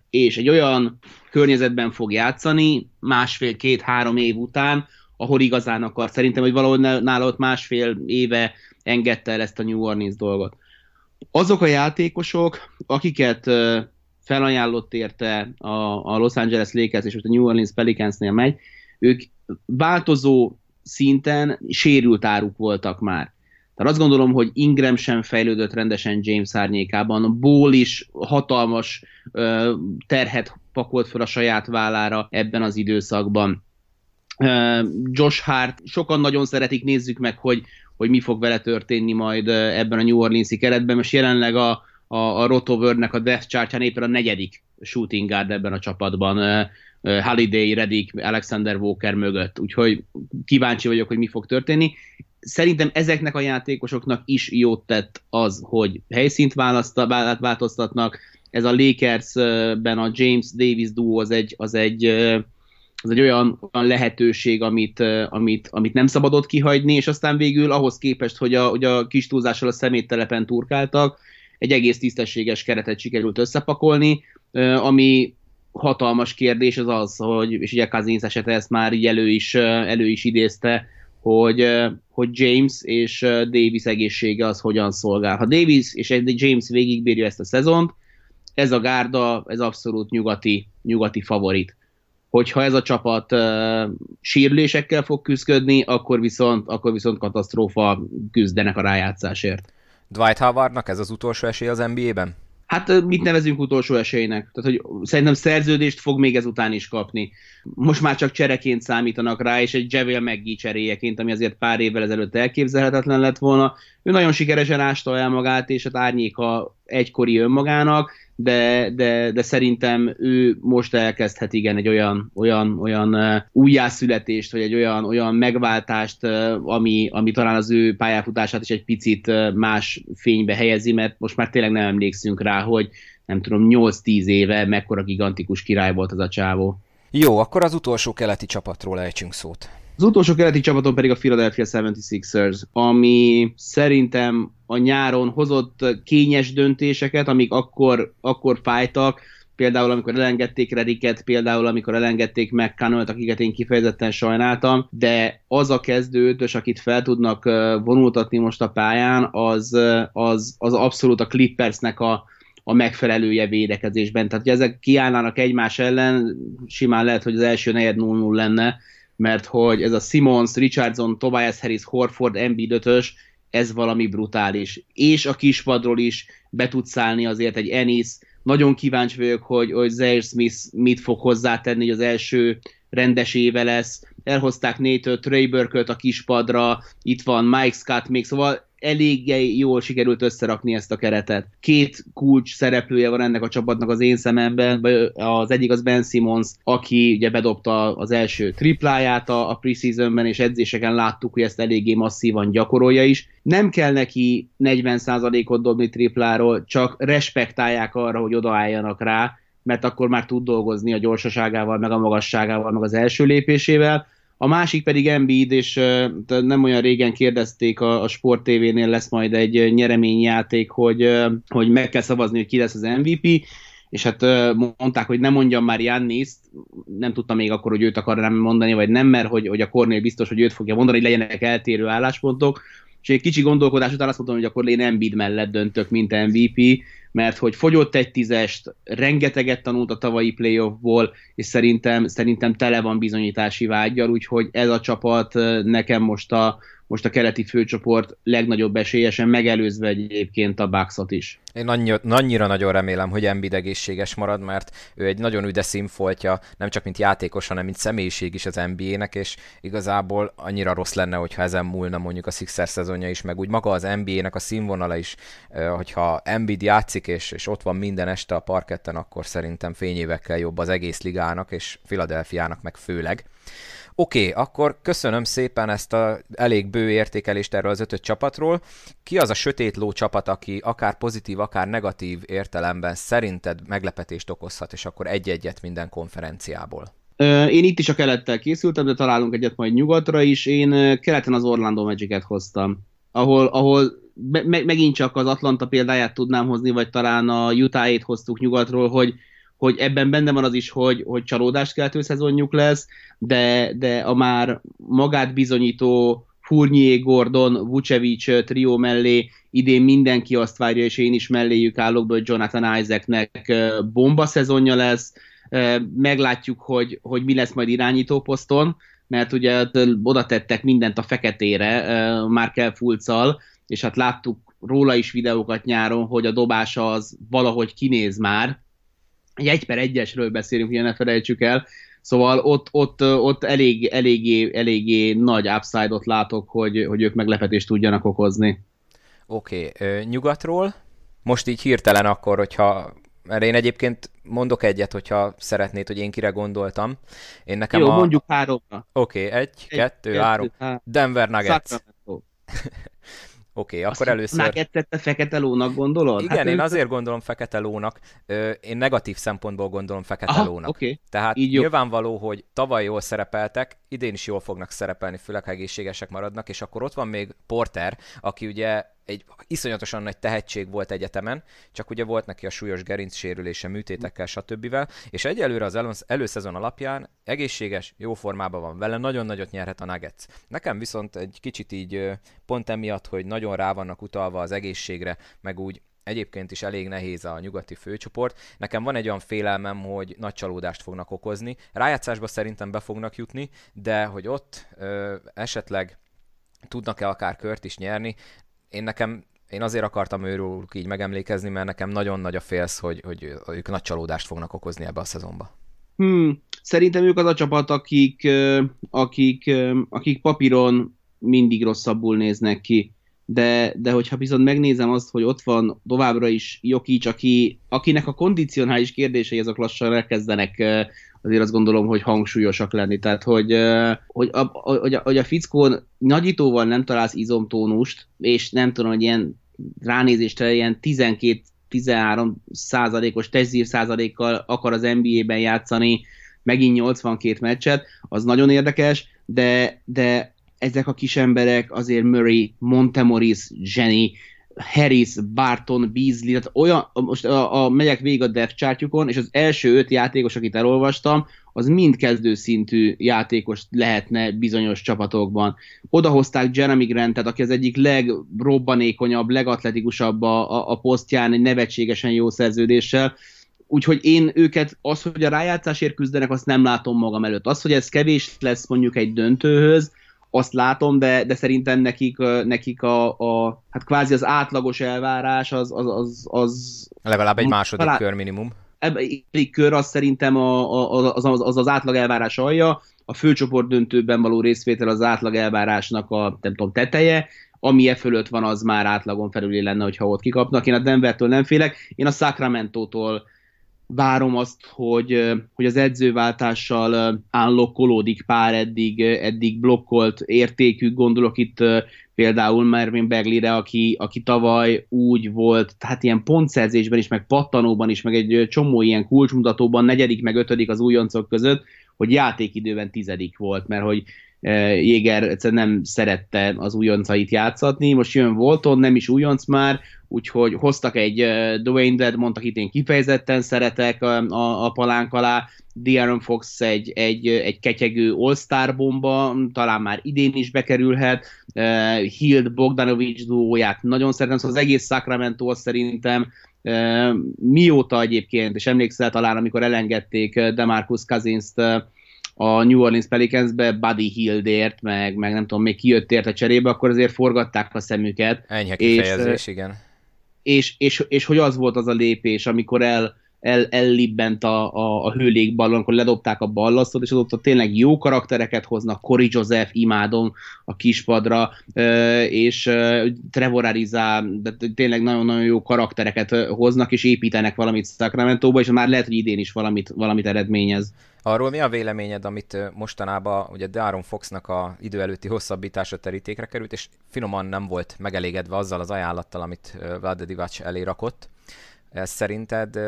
és egy olyan környezetben fog játszani, másfél-két-három év után, ahol igazán akar. Szerintem, hogy valahol nála ott másfél éve engedte el ezt a New Orleans dolgot. Azok a játékosok, akiket felajánlott érte a, a Los Angeles Lakers és most a New Orleans Pelicansnél megy, ők változó szinten sérült áruk voltak már. Tehát azt gondolom, hogy Ingram sem fejlődött rendesen James árnyékában, Ball is hatalmas ö, terhet pakolt fel a saját vállára ebben az időszakban. Ö, Josh Hart, sokan nagyon szeretik, nézzük meg, hogy, hogy mi fog vele történni majd ebben a New Orleans-i keretben, most jelenleg a, a, a Rotovernek a Death Chart-ján éppen a negyedik shooting guard ebben a csapatban. Holiday, Redick, Alexander Walker mögött, úgyhogy kíváncsi vagyok, hogy mi fog történni. Szerintem ezeknek a játékosoknak is jót tett az, hogy helyszínt változtatnak. Ez a Lakersben a James Davis duo az egy, az egy, az egy olyan, olyan lehetőség, amit, amit, amit nem szabadott kihagyni, és aztán végül ahhoz képest, hogy a, hogy a kis túlzással a szeméttelepen turkáltak, egy egész tisztességes keretet sikerült összepakolni, ami hatalmas kérdés az az, hogy, és ugye Cousins esete ezt már így elő is, elő is idézte, hogy, hogy James és Davis egészsége az hogyan szolgál. Ha Davis és James végigbírja ezt a szezont, ez a gárda, ez abszolút nyugati, nyugati favorit. Hogyha ez a csapat uh, sírlésekkel fog küzdködni, akkor viszont, akkor viszont katasztrófa küzdenek a rájátszásért. Dwight Howardnak ez az utolsó esély az NBA-ben? Hát mit nevezünk utolsó esélynek? Tehát, hogy szerintem szerződést fog még ezután is kapni. Most már csak csereként számítanak rá, és egy Javel McGee cseréjeként, ami azért pár évvel ezelőtt elképzelhetetlen lett volna. Ő nagyon sikeresen ásta el magát, és hát árnyéka egykori önmagának, de, de, de szerintem ő most elkezdhet igen egy olyan, olyan, olyan újjászületést, vagy egy olyan, olyan megváltást, ami, ami talán az ő pályafutását is egy picit más fénybe helyezi, mert most már tényleg nem emlékszünk rá, hogy nem tudom, 8-10 éve mekkora gigantikus király volt az a csávó. Jó, akkor az utolsó keleti csapatról ejtsünk szót. Az utolsó keleti csapaton pedig a Philadelphia 76ers, ami szerintem a nyáron hozott kényes döntéseket, amik akkor, akkor fájtak, például amikor elengedték Rediket, például amikor elengedték McConnell-t, akiket én kifejezetten sajnáltam, de az a kezdőtös, akit fel tudnak vonultatni most a pályán, az, az, az abszolút a Clippersnek a, a megfelelője védekezésben. Tehát, hogy ezek kiállnának egymás ellen, simán lehet, hogy az első negyed 0-0 lenne, mert hogy ez a Simons, Richardson, Tobias Harris, Horford, Embiid ötös, ez valami brutális. És a kispadról is be tud szállni azért egy Ennis. Nagyon kíváncsi vagyok, hogy, hogy Zaire Smith mit fog hozzátenni, hogy az első rendes éve lesz. Elhozták Nate Trey a kispadra, itt van Mike Scott még, szóval elég jól sikerült összerakni ezt a keretet. Két kulcs szereplője van ennek a csapatnak az én szememben, az egyik az Ben Simmons, aki ugye bedobta az első tripláját a, a preseasonben, és edzéseken láttuk, hogy ezt eléggé masszívan gyakorolja is. Nem kell neki 40%-ot dobni tripláról, csak respektálják arra, hogy odaálljanak rá, mert akkor már tud dolgozni a gyorsaságával, meg a magasságával, meg az első lépésével a másik pedig Embiid, és nem olyan régen kérdezték a, a Sport TV-nél lesz majd egy nyereményjáték, hogy, hogy meg kell szavazni, hogy ki lesz az MVP, és hát mondták, hogy nem mondjam már Janniszt, nem tudtam még akkor, hogy őt akarnám mondani, vagy nem, mert hogy, hogy a Kornél biztos, hogy őt fogja mondani, hogy legyenek eltérő álláspontok, és egy kicsi gondolkodás után azt mondtam, hogy akkor én Embiid mellett döntök, mint MVP, mert hogy fogyott egy tízest, rengeteget tanult a tavalyi playoffból, és szerintem, szerintem tele van bizonyítási vágyal, úgyhogy ez a csapat nekem most a, most a keleti főcsoport legnagyobb esélyesen, megelőzve egyébként a Bucksot is. Én annyira, annyira nagyon remélem, hogy Embiid egészséges marad, mert ő egy nagyon üde színfoltja, nem csak mint játékos, hanem mint személyiség is az NBA-nek, és igazából annyira rossz lenne, hogyha ezen múlna mondjuk a Sixers szezonja is, meg úgy maga az NBA-nek a színvonala is, hogyha Embiid játszik, és, és ott van minden este a parketten, akkor szerintem fényévekkel jobb az egész ligának, és Philadelphiának meg főleg. Oké, okay, akkor köszönöm szépen ezt a elég bő értékelést erről az ötöt csapatról. Ki az a sötét ló csapat, aki akár pozitív, akár negatív értelemben szerinted meglepetést okozhat, és akkor egy-egyet minden konferenciából? Én itt is a kelettel készültem, de találunk egyet majd nyugatra is. Én keleten az Orlando Magic-et hoztam, ahol, ahol me- megint csak az Atlanta példáját tudnám hozni, vagy talán a Utah-ét hoztuk nyugatról, hogy hogy ebben benne van az is, hogy, hogy csalódást keltő szezonjuk lesz, de, de a már magát bizonyító Fournier, Gordon, Vucevic trió mellé idén mindenki azt várja, és én is melléjük állok, hogy Jonathan Isaacnek bomba szezonja lesz, meglátjuk, hogy, hogy mi lesz majd irányító poszton, mert ugye oda tettek mindent a feketére, Markel Fulccal, és hát láttuk róla is videókat nyáron, hogy a dobása az valahogy kinéz már, egy egy per egyesről beszélünk, ugye ne felejtsük el, Szóval ott, ott, ott elég, eléggé, eléggé nagy upside-ot látok, hogy, hogy ők meglepetést tudjanak okozni. Oké, okay. nyugatról? Most így hirtelen akkor, hogyha mert én egyébként mondok egyet, hogyha szeretnéd, hogy én kire gondoltam. Én nekem Jó, a... mondjuk háromra. Oké, okay, egy, egy, kettő, kettő három. Há... Denver Nuggets. Oké, okay, akkor először... A fekete lónak gondolod? Igen, hát én ő... azért gondolom fekete lónak, én negatív szempontból gondolom fekete Aha, lónak. Okay. Tehát Így nyilvánvaló, hogy tavaly jól szerepeltek, idén is jól fognak szerepelni, főleg ha egészségesek maradnak, és akkor ott van még Porter, aki ugye egy iszonyatosan nagy tehetség volt egyetemen, csak ugye volt neki a súlyos gerinc sérülése, műtétekkel, stb. És egyelőre az előszezon alapján egészséges, jó formában van vele, nagyon nagyot nyerhet a Nuggets. Nekem viszont egy kicsit így pont emiatt, hogy nagyon rá vannak utalva az egészségre, meg úgy egyébként is elég nehéz a nyugati főcsoport. Nekem van egy olyan félelmem, hogy nagy csalódást fognak okozni. Rájátszásba szerintem be fognak jutni, de hogy ott ö, esetleg tudnak-e akár kört is nyerni, én nekem én azért akartam őről így megemlékezni, mert nekem nagyon nagy a félsz, hogy, hogy ők nagy csalódást fognak okozni ebbe a szezonba. Hmm, szerintem ők az a csapat, akik, akik, akik papíron mindig rosszabbul néznek ki. de, de hogyha viszont megnézem azt, hogy ott van továbbra is Jokic, aki, akinek a kondicionális kérdései azok lassan elkezdenek azért azt gondolom, hogy hangsúlyosak lenni. Tehát, hogy, hogy, a, hogy, a, hogy a fickón nagyítóval nem találsz izomtónust, és nem tudom, hogy ilyen ránézésre ilyen 12-13 százalékos testzír százalékkal akar az NBA-ben játszani, megint 82 meccset, az nagyon érdekes, de, de ezek a kis emberek azért Murray, Montemoris, Jenny, Harris, Barton, Beasley, tehát olyan, most a, a, megyek végig a depth chartjukon, és az első öt játékos, akit elolvastam, az mind kezdőszintű játékos lehetne bizonyos csapatokban. Odahozták Jeremy Grantet, aki az egyik legrobbanékonyabb, legatletikusabb a, a, a posztján, egy nevetségesen jó szerződéssel, úgyhogy én őket, az, hogy a rájátszásért küzdenek, azt nem látom magam előtt. Az, hogy ez kevés lesz mondjuk egy döntőhöz, azt látom, de, de szerintem nekik, nekik a, a, hát kvázi az átlagos elvárás az... az, az, az Legalább egy második talán, kör minimum. Egy kör az szerintem a, a, az, az, az, az átlag elvárás alja, a főcsoport döntőben való részvétel az átlag elvárásnak a nem tudom, teteje, ami e fölött van, az már átlagon felüli lenne, hogyha ott kikapnak. Én a Denvertől nem félek, én a Sacramento-tól várom azt, hogy, hogy az edzőváltással állokkolódik pár eddig, eddig blokkolt értékű, gondolok itt például Mervin Beglire, aki, aki tavaly úgy volt, tehát ilyen pontszerzésben is, meg pattanóban is, meg egy csomó ilyen kulcsmutatóban negyedik, meg ötödik az újoncok között, hogy játékidőben tizedik volt, mert hogy Jéger egyszerűen nem szerette az újoncait játszatni, most jön Volton, nem is újonc már, úgyhogy hoztak egy Dwayne Dead, akit én kifejezetten szeretek a, a, a palánk alá, De'Aaron Fox egy, egy, egy ketyegő all-star bomba, talán már idén is bekerülhet, uh, Hild Bogdanovics duóját nagyon szeretem, szóval az egész Sacramento szerintem uh, mióta egyébként, és emlékszel talán, amikor elengedték Demarcus Cousins-t a New Orleans Pelicansbe Buddy Hildért, meg, meg nem tudom, még kijött a cserébe, akkor azért forgatták a szemüket. Enyhe kifejezés, és, igen és, és, és hogy az volt az a lépés, amikor el, el, ellibbent a, a, a hőlékballon, amikor ledobták a ballasztot, és azóta tényleg jó karaktereket hoznak, Cory Joseph, imádom a kispadra, és Trevor Ariza, de tényleg nagyon-nagyon jó karaktereket hoznak, és építenek valamit sacramento és már lehet, hogy idén is valamit, valamit eredményez. Arról mi a véleményed, amit mostanában ugye De'Aaron Foxnak a idő előtti hosszabbítása terítékre került, és finoman nem volt megelégedve azzal az ajánlattal, amit Vlade Divac elé rakott. Ez szerinted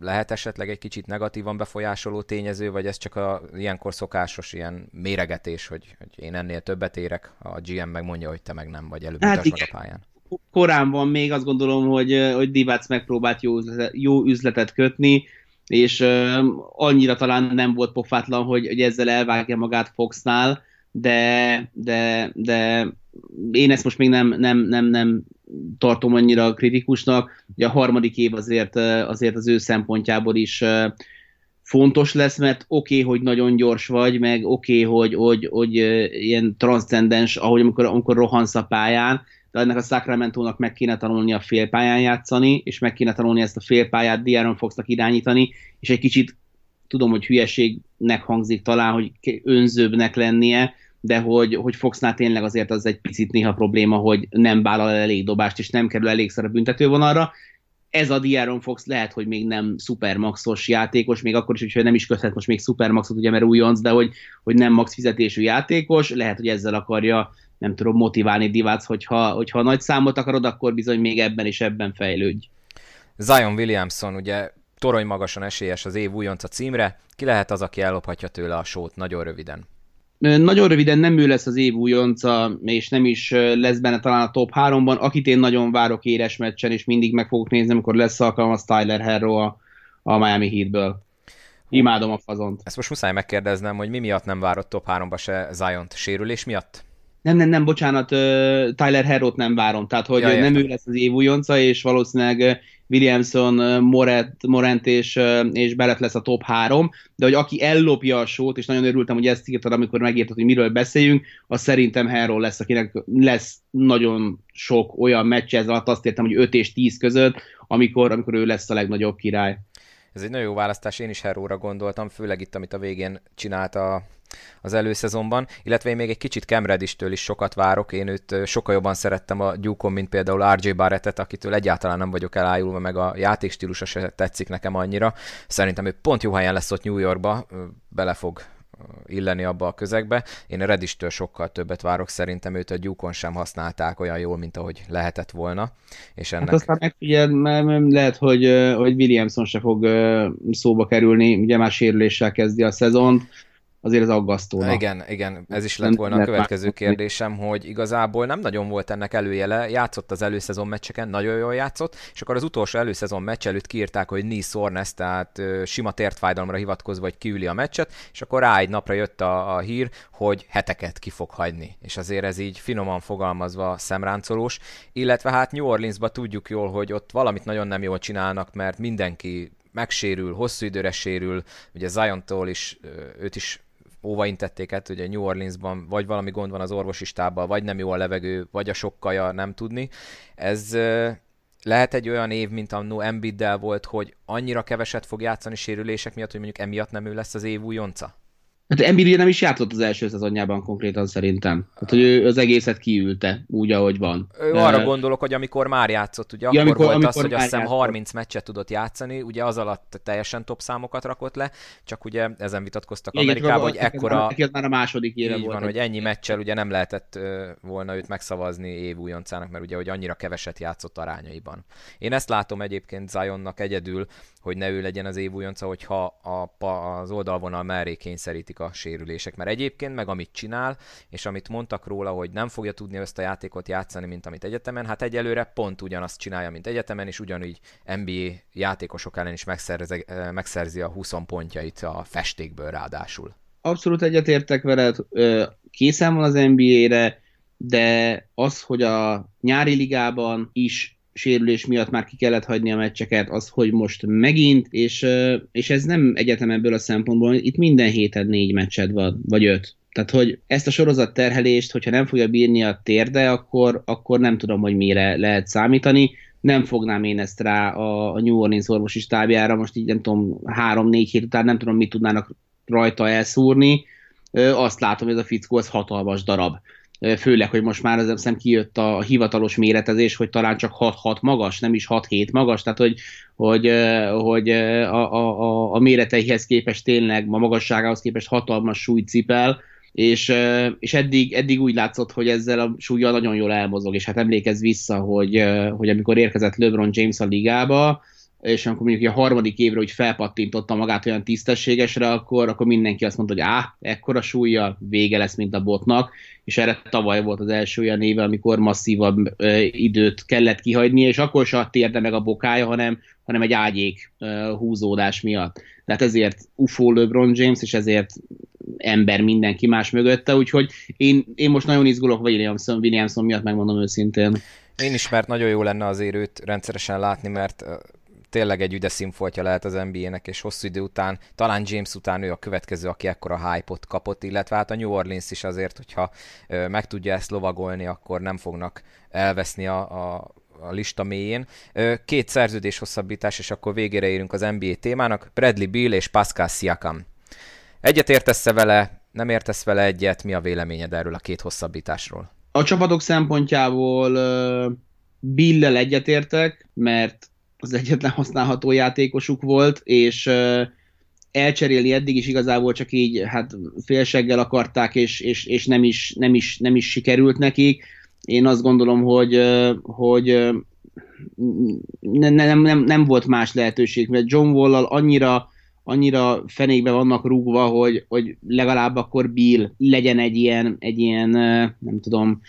lehet esetleg egy kicsit negatívan befolyásoló tényező, vagy ez csak a ilyenkor szokásos ilyen méregetés, hogy, hogy én ennél többet érek, a GM meg mondja, hogy te meg nem, vagy előbb hát a pályán? Korán van még, azt gondolom, hogy, hogy Divac megpróbált jó, jó üzletet kötni, és uh, annyira talán nem volt pofátlan, hogy, hogy ezzel elvágja magát Foxnál, de, de, de én ezt most még nem, nem, nem, nem tartom annyira kritikusnak. Ugye a harmadik év azért, azért az ő szempontjából is fontos lesz, mert oké, okay, hogy nagyon gyors vagy, meg oké, okay, hogy, hogy, hogy ilyen transzcendens, ahogy amikor, amikor rohansz a pályán, de ennek a Sacramento-nak meg kéne tanulni a félpályán játszani, és meg kéne tanulni ezt a félpályát Diaron Foxnak irányítani, és egy kicsit tudom, hogy hülyeségnek hangzik talán, hogy önzőbbnek lennie, de hogy, hogy Foxnál tényleg azért az egy picit néha probléma, hogy nem vállal el elég dobást, és nem kerül elégszer a büntetővonalra. Ez a Diaron Fox lehet, hogy még nem szupermaxos játékos, még akkor is, hogyha nem is köthet most még szupermaxot, ugye, mert újonc, de hogy, hogy nem max fizetésű játékos, lehet, hogy ezzel akarja nem tudom, motiválni Divác, hogyha, hogyha nagy számot akarod, akkor bizony még ebben és ebben fejlődj. Zion Williamson ugye torony magasan esélyes az év újonca címre. Ki lehet az, aki ellophatja tőle a sót nagyon röviden? Nagyon röviden nem ő lesz az év újonca, és nem is lesz benne talán a top 3-ban. Akit én nagyon várok éres meccsen, és mindig meg fogok nézni, amikor lesz alkalom, az Tyler Herro a, a Miami Heatből. Imádom a fazont. Ezt most muszáj megkérdeznem, hogy mi miatt nem várott top 3-ba se Zion-t? Sérülés miatt? Nem, nem, nem, bocsánat, Tyler Herrot nem várom, tehát hogy ja, nem ő lesz az év újonca, és valószínűleg Williamson, Moret, Morant és, és Barrett lesz a top 3, de hogy aki ellopja a sót, és nagyon örültem, hogy ezt írtad, amikor megírtad, hogy miről beszéljünk, az szerintem Herro lesz, akinek lesz nagyon sok olyan meccs ez alatt, azt értem, hogy 5 és 10 között, amikor, amikor ő lesz a legnagyobb király. Ez egy nagyon jó választás, én is Herróra gondoltam, főleg itt, amit a végén csinált a az előszezonban, illetve én még egy kicsit Cam Reddistől is sokat várok, én őt sokkal jobban szerettem a Gyúkon, mint például RJ Barrettet, akitől egyáltalán nem vagyok elájulva, meg a játékstílusa se tetszik nekem annyira. Szerintem ő pont jó helyen lesz ott New Yorkba, bele fog illeni abba a közegbe. Én a Redistől sokkal többet várok, szerintem őt a Gyúkon sem használták olyan jól, mint ahogy lehetett volna. És ennek... Hát aztán megfigyeld, mert lehet, hogy, hogy Williamson se fog szóba kerülni, ugye már sérüléssel kezdi a szezont, azért az aggasztó. Igen, igen, ez is lett volna a következő kérdésem, hogy igazából nem nagyon volt ennek előjele, játszott az előszezon meccseken, nagyon jól játszott, és akkor az utolsó előszezon meccs előtt kiírták, hogy knee soreness, tehát sima tértfájdalomra hivatkozva, hogy kiüli a meccset, és akkor rá egy napra jött a, a hír, hogy heteket ki fog hagyni. És azért ez így finoman fogalmazva szemráncolós, illetve hát New Orleansba tudjuk jól, hogy ott valamit nagyon nem jól csinálnak, mert mindenki megsérül, hosszú időre sérül, ugye Zion-tól is, őt is óvaintették át, hogy a New Orleansban vagy valami gond van az orvosi stábbal, vagy nem jó a levegő, vagy a sokkaja, nem tudni. Ez lehet egy olyan év, mint a No Embiiddel volt, hogy annyira keveset fog játszani sérülések miatt, hogy mondjuk emiatt nem ő lesz az év újonca? Hát Embiid nem is játszott az első szezonjában konkrétan szerintem. Hát, hogy ő az egészet kiülte, úgy, ahogy van. Ő De... arra gondolok, hogy amikor már játszott, ugye ja, akkor amikor, volt amikor az, hogy azt hiszem 30 meccset tudott játszani, ugye az alatt teljesen top számokat rakott le, csak ugye ezen vitatkoztak Igen, Amerikában, hogy ekkora... Ez már a második éve volt. van, hogy ennyi meccsel ugye nem lehetett volna őt megszavazni év újoncának, mert ugye hogy annyira keveset játszott arányaiban. Én ezt látom egyébként Zionnak egyedül, hogy ne ő legyen az év újonca, hogyha a, az oldalvonal mellé kényszerítik a sérülések. Mert egyébként meg amit csinál, és amit mondtak róla, hogy nem fogja tudni ezt a játékot játszani, mint amit egyetemen, hát egyelőre pont ugyanazt csinálja, mint egyetemen, és ugyanúgy NBA játékosok ellen is megszerzi, megszerzi a 20 pontjait a festékből ráadásul. Abszolút egyetértek veled, készen van az NBA-re, de az, hogy a nyári ligában is sérülés miatt már ki kellett hagyni a meccseket, az, hogy most megint, és, és ez nem egyetem ebből a szempontból, itt minden héten négy meccsed van, vagy öt. Tehát, hogy ezt a sorozat terhelést, hogyha nem fogja bírni a térde, akkor, akkor nem tudom, hogy mire lehet számítani. Nem fognám én ezt rá a, a New Orleans orvosi stábjára, most így nem tudom, három-négy hét után nem tudom, mit tudnának rajta elszúrni. Azt látom, hogy ez a fickó az hatalmas darab főleg, hogy most már az hiszem kijött a hivatalos méretezés, hogy talán csak 6-6 magas, nem is 6-7 magas, tehát hogy, hogy, hogy a, a, a méreteihez képest tényleg, a magasságához képest hatalmas súlyt cipel, és, és eddig, eddig úgy látszott, hogy ezzel a súlyjal nagyon jól elmozog, és hát emlékezz vissza, hogy, hogy amikor érkezett LeBron James a ligába, és amikor mondjuk a harmadik évre úgy felpattintotta magát olyan tisztességesre, akkor, akkor mindenki azt mondta, hogy áh, ekkora súlya, vége lesz, mint a botnak, és erre tavaly volt az első olyan éve, amikor masszívabb ö, időt kellett kihagyni, és akkor se térde meg a bokája, hanem, hanem egy ágyék ö, húzódás miatt. Tehát ezért UFO LeBron James, és ezért ember mindenki más mögötte, úgyhogy én, én most nagyon izgulok Williamson, Williamson miatt, megmondom őszintén. Én is, mert nagyon jó lenne azért őt rendszeresen látni, mert tényleg egy üde színfoltja lehet az NBA-nek, és hosszú idő után, talán James után ő a következő, aki ekkora hype-ot kapott, illetve hát a New Orleans is azért, hogyha meg tudja ezt lovagolni, akkor nem fognak elveszni a, a a lista mélyén. Két szerződés hosszabbítás, és akkor végére érünk az NBA témának. Bradley Bill és Pascal Siakam. Egyet értesz vele, nem értesz vele egyet, mi a véleményed erről a két hosszabbításról? A csapatok szempontjából Bill-lel egyetértek, mert az egyetlen használható játékosuk volt, és elcserélni eddig is igazából csak így hát félseggel akarták, és, és, és nem, is, nem, is, nem is sikerült nekik. Én azt gondolom, hogy, hogy nem, nem, nem, nem volt más lehetőség, mert John Wall-al annyira, annyira fenékbe vannak rúgva, hogy, hogy legalább akkor Bill legyen egy ilyen, egy ilyen nem tudom,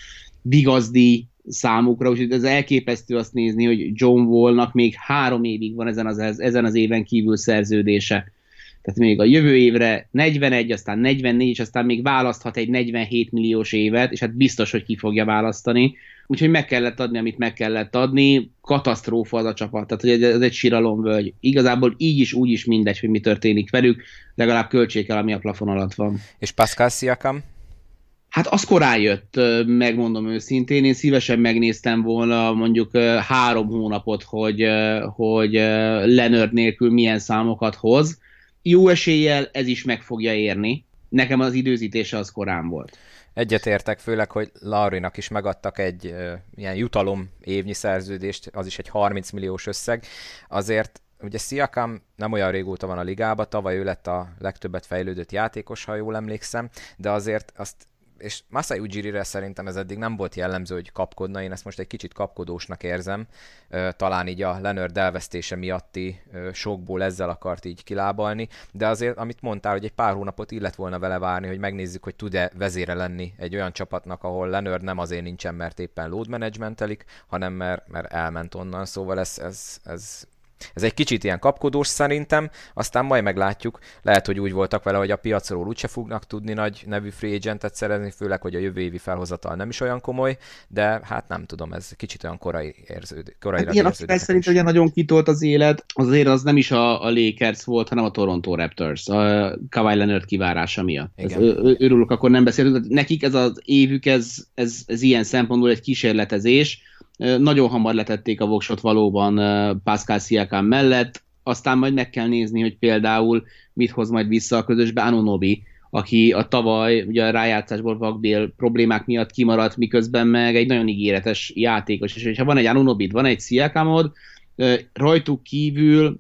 vigazdi számukra, úgyhogy ez elképesztő azt nézni, hogy John Wallnak még három évig van ezen az, ezen az éven kívül szerződése. Tehát még a jövő évre 41, aztán 44, és aztán még választhat egy 47 milliós évet, és hát biztos, hogy ki fogja választani. Úgyhogy meg kellett adni, amit meg kellett adni. Katasztrófa az a csapat, tehát hogy ez egy síralomvölgy. Igazából így is, úgy is mindegy, hogy mi történik velük, legalább költség el, ami a plafon alatt van. És Pascal Siakam? Hát az korán jött, megmondom őszintén, én szívesen megnéztem volna mondjuk három hónapot, hogy, hogy Leonard nélkül milyen számokat hoz. Jó eséllyel ez is meg fogja érni, nekem az időzítése az korán volt. Egyetértek, főleg, hogy Laurinak is megadtak egy ilyen jutalom évnyi szerződést, az is egy 30 milliós összeg. Azért ugye Siakam nem olyan régóta van a ligába, tavaly ő lett a legtöbbet fejlődött játékos, ha jól emlékszem, de azért azt és Masai Ujiri-re szerintem ez eddig nem volt jellemző, hogy kapkodna, én ezt most egy kicsit kapkodósnak érzem, talán így a Leonard elvesztése miatti sokból ezzel akart így kilábalni, de azért, amit mondtál, hogy egy pár hónapot illet volna vele várni, hogy megnézzük, hogy tud-e vezére lenni egy olyan csapatnak, ahol Leonard nem azért nincsen, mert éppen load managementelik, hanem mert, mert elment onnan, szóval ez, ez, ez ez egy kicsit ilyen kapkodós szerintem, aztán majd meglátjuk. Lehet, hogy úgy voltak vele, hogy a piacról úgyse fognak tudni nagy nevű free agentet szerezni, főleg, hogy a jövő évi felhozatal nem is olyan komoly, de hát nem tudom, ez kicsit olyan korai érződik. Korai hát ilyen szerint ugye nagyon kitolt az élet, azért az nem is a, a Lakers volt, hanem a Toronto Raptors, a Kawhi Leonard kivárása miatt. Igen. Ez, örülök, akkor nem beszéltünk. Nekik ez az évük, ez, ez, ez ilyen szempontból egy kísérletezés, nagyon hamar letették a voksot valóban Pascal Siakam mellett, aztán majd meg kell nézni, hogy például mit hoz majd vissza a közösbe Anunobi, aki a tavaly ugye a rájátszásból vakbél problémák miatt kimaradt, miközben meg egy nagyon ígéretes játékos, és ha van egy Anunobid, van egy Siakamod, rajtuk kívül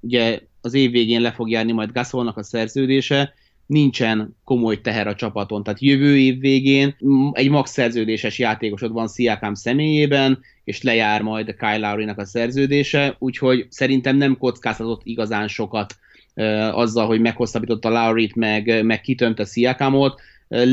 ugye az év végén le fog járni majd Gasolnak a szerződése, nincsen komoly teher a csapaton. Tehát jövő év végén egy max szerződéses játékosod van Siakam személyében, és lejár majd Kyle Lowry-nak a szerződése, úgyhogy szerintem nem kockáztatott igazán sokat uh, azzal, hogy meghosszabbította Lowry-t, meg, meg kitömte Siakamot. Uh,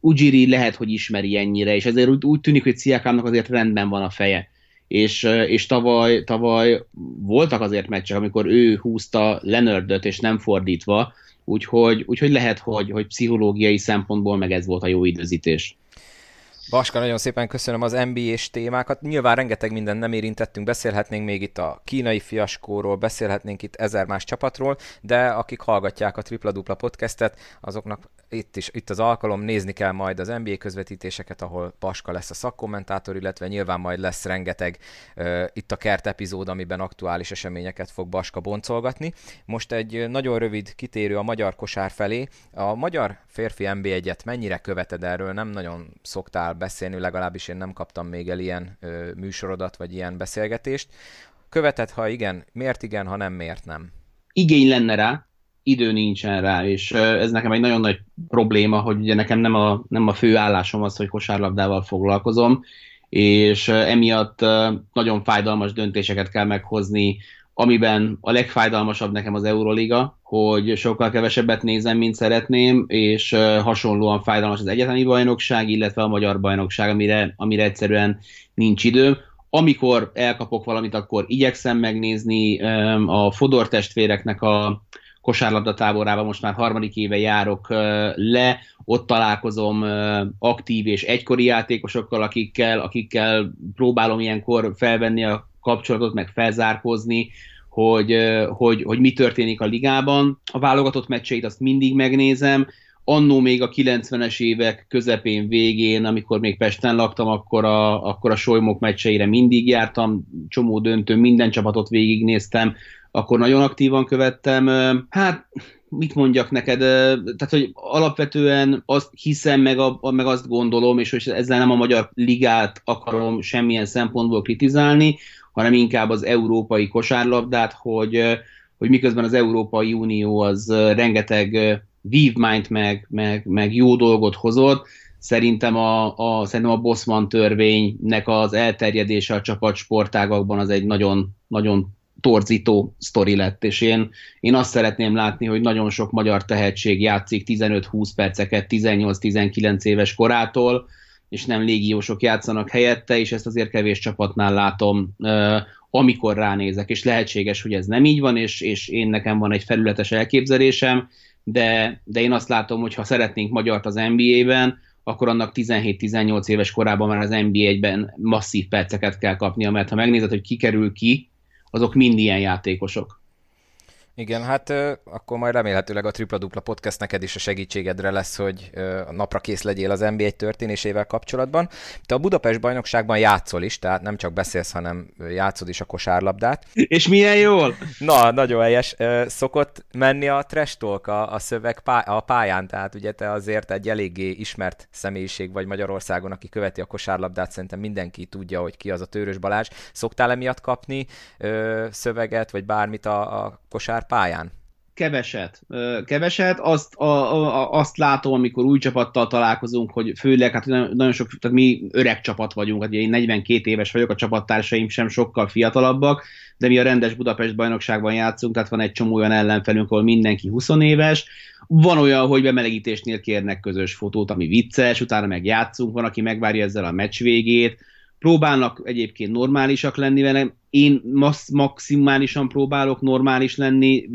Ujiri lehet, hogy ismeri ennyire, és ezért úgy, úgy tűnik, hogy Siakamnak azért rendben van a feje és, és tavaly, tavaly voltak azért meccsek, amikor ő húzta Leonardot, és nem fordítva, Úgyhogy, úgyhogy lehet, hogy, hogy pszichológiai szempontból meg ez volt a jó időzítés. Baska, nagyon szépen köszönöm az NBA-s témákat. Nyilván rengeteg mindent nem érintettünk, beszélhetnénk még itt a kínai fiaskóról, beszélhetnénk itt ezer más csapatról, de akik hallgatják a Tripla Dupla podcastet, azoknak itt is itt az alkalom, nézni kell majd az NBA közvetítéseket, ahol Paska lesz a szakkommentátor, illetve nyilván majd lesz rengeteg uh, itt a kert epizód, amiben aktuális eseményeket fog Baska boncolgatni. Most egy nagyon rövid kitérő a magyar kosár felé. A magyar férfi NB1-et mennyire követed erről? Nem nagyon szoktál beszélni, legalábbis én nem kaptam még el ilyen uh, műsorodat, vagy ilyen beszélgetést. Követed, ha igen, miért igen, ha nem, miért nem? Igény lenne rá, idő nincsen rá, és ez nekem egy nagyon nagy probléma, hogy ugye nekem nem a, nem a fő állásom az, hogy kosárlabdával foglalkozom, és emiatt nagyon fájdalmas döntéseket kell meghozni, amiben a legfájdalmasabb nekem az Euroliga, hogy sokkal kevesebbet nézem, mint szeretném, és hasonlóan fájdalmas az egyetemi bajnokság, illetve a magyar bajnokság, amire, amire egyszerűen nincs időm. Amikor elkapok valamit, akkor igyekszem megnézni a Fodor testvéreknek a, kosárlabda táborába most már harmadik éve járok le, ott találkozom aktív és egykori játékosokkal, akikkel, akikkel próbálom ilyenkor felvenni a kapcsolatot, meg felzárkozni, hogy, hogy, hogy mi történik a ligában. A válogatott meccseit azt mindig megnézem, annó még a 90-es évek közepén, végén, amikor még Pesten laktam, akkor a, akkor a solymok meccseire mindig jártam, csomó döntő, minden csapatot végignéztem, akkor nagyon aktívan követtem. Hát, mit mondjak neked, tehát, hogy alapvetően azt hiszem, meg, a, meg azt gondolom, és hogy ezzel nem a magyar ligát akarom semmilyen szempontból kritizálni, hanem inkább az európai kosárlabdát, hogy, hogy miközben az Európai Unió az rengeteg vívmányt meg, meg, meg jó dolgot hozott, szerintem a, a, szerintem a Bosman törvénynek az elterjedése a csapatsportágakban az egy nagyon, nagyon torzító sztori lett, és én, én azt szeretném látni, hogy nagyon sok magyar tehetség játszik 15-20 perceket 18-19 éves korától, és nem légiósok játszanak helyette, és ezt azért kevés csapatnál látom, amikor ránézek, és lehetséges, hogy ez nem így van, és, és én nekem van egy felületes elképzelésem, de, de én azt látom, hogy ha szeretnénk magyart az NBA-ben, akkor annak 17-18 éves korában már az NBA-ben masszív perceket kell kapnia, mert ha megnézed, hogy ki kerül ki, azok mind ilyen játékosok. Igen, hát akkor majd remélhetőleg a Tripla Dupla Podcast neked is a segítségedre lesz, hogy a napra kész legyél az NBA történésével kapcsolatban. Te a Budapest bajnokságban játszol is, tehát nem csak beszélsz, hanem játszod is a kosárlabdát. És milyen jól? Na, nagyon helyes. Szokott menni a trash talk a, a szöveg pá- a pályán, tehát ugye te azért egy eléggé ismert személyiség vagy Magyarországon, aki követi a kosárlabdát, szerintem mindenki tudja, hogy ki az a Törös Balázs. Szoktál emiatt kapni ö, szöveget, vagy bármit a, a kosár pályán? Keveset. Keveset. Azt, a, a, azt látom, amikor új csapattal találkozunk, hogy főleg, hát nagyon sok, tehát mi öreg csapat vagyunk, hát én 42 éves vagyok, a csapattársaim sem sokkal fiatalabbak, de mi a rendes Budapest bajnokságban játszunk, tehát van egy csomó olyan ellenfelünk, ahol mindenki 20 éves, van olyan, hogy bemelegítésnél kérnek közös fotót, ami vicces, utána meg játszunk, van, aki megvárja ezzel a meccs végét, próbálnak egyébként normálisak lenni vele, én max- maximálisan próbálok normális lenni,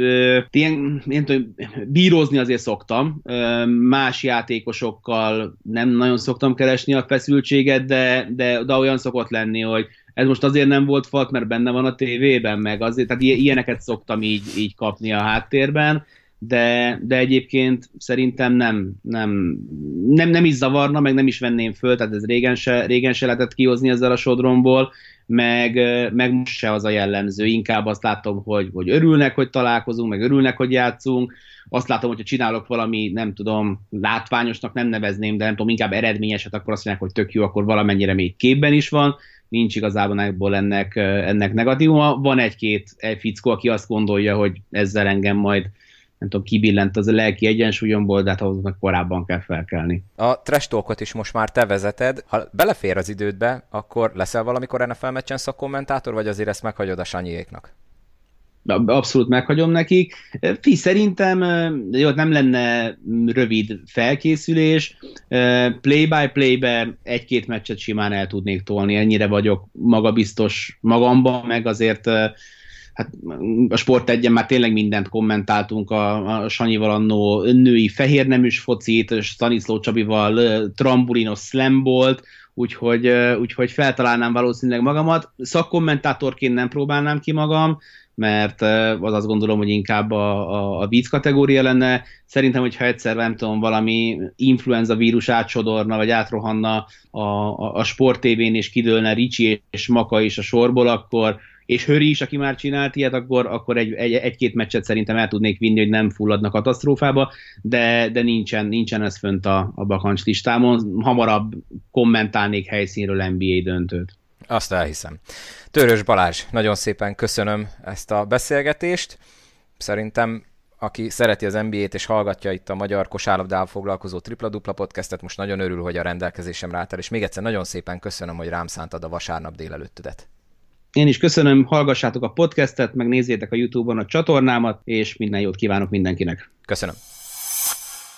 ilyen, én tudom, bírozni azért szoktam, más játékosokkal nem nagyon szoktam keresni a feszültséget, de, de, de olyan szokott lenni, hogy ez most azért nem volt falt, mert benne van a tévében, meg azért, tehát ilyeneket szoktam így, így kapni a háttérben, de, de egyébként szerintem nem, nem, nem, nem is zavarna, meg nem is venném föl, tehát ez régen se, régen se lehetett kihozni ezzel a sodromból, meg, meg most se az a jellemző, inkább azt látom, hogy, hogy örülnek, hogy találkozunk, meg örülnek, hogy játszunk, azt látom, hogyha csinálok valami, nem tudom, látványosnak nem nevezném, de nem tudom, inkább eredményeset, akkor azt mondják, hogy tök jó, akkor valamennyire még képben is van, nincs igazából ebből ennek, ennek negatívuma. Van egy-két egy fickó, aki azt gondolja, hogy ezzel engem majd nem tudom, kibillent az a lelki egyensúlyomból, de hát ahhoz meg korábban kell felkelni. A trash talkot is most már te vezeted. Ha belefér az idődbe, akkor leszel valamikor NFL meccsen szakkommentátor, vagy azért ezt meghagyod a Sanyiéknak? Abszolút meghagyom nekik. Fi, szerintem jó, nem lenne rövid felkészülés. Play-by-play-be egy-két meccset simán el tudnék tolni, ennyire vagyok magabiztos magamban, meg azért hát a sport egyen már tényleg mindent kommentáltunk, a, a Sanyival annó női fehérneműs focit, Staniszló Csabival trambulinos slambolt, úgyhogy, úgyhogy feltalálnám valószínűleg magamat. Szakkommentátorként nem próbálnám ki magam, mert az azt gondolom, hogy inkább a, a, a vicc kategória lenne. Szerintem, hogyha egyszer, nem tudom, valami influenza vírus átsodorna, vagy átrohanna a, a, a sportévén, és kidőlne Ricsi és Maka is a sorból, akkor, és Höri is, aki már csinált ilyet, akkor, akkor egy, egy, egy-két meccset szerintem el tudnék vinni, hogy nem fulladnak katasztrófába, de, de nincsen, nincsen ez fönt a, a bakancs listámon. Hamarabb kommentálnék helyszínről NBA döntőt. Azt elhiszem. Törös Balázs, nagyon szépen köszönöm ezt a beszélgetést. Szerintem aki szereti az NBA-t és hallgatja itt a magyar kosárlabdával foglalkozó Tripla Dupla podcastet, most nagyon örül, hogy a rendelkezésemre álltál, és még egyszer nagyon szépen köszönöm, hogy rám szántad a vasárnap délelőttödet. Én is köszönöm, hallgassátok a podcastet, meg nézzétek a Youtube-on a csatornámat, és minden jót kívánok mindenkinek. Köszönöm.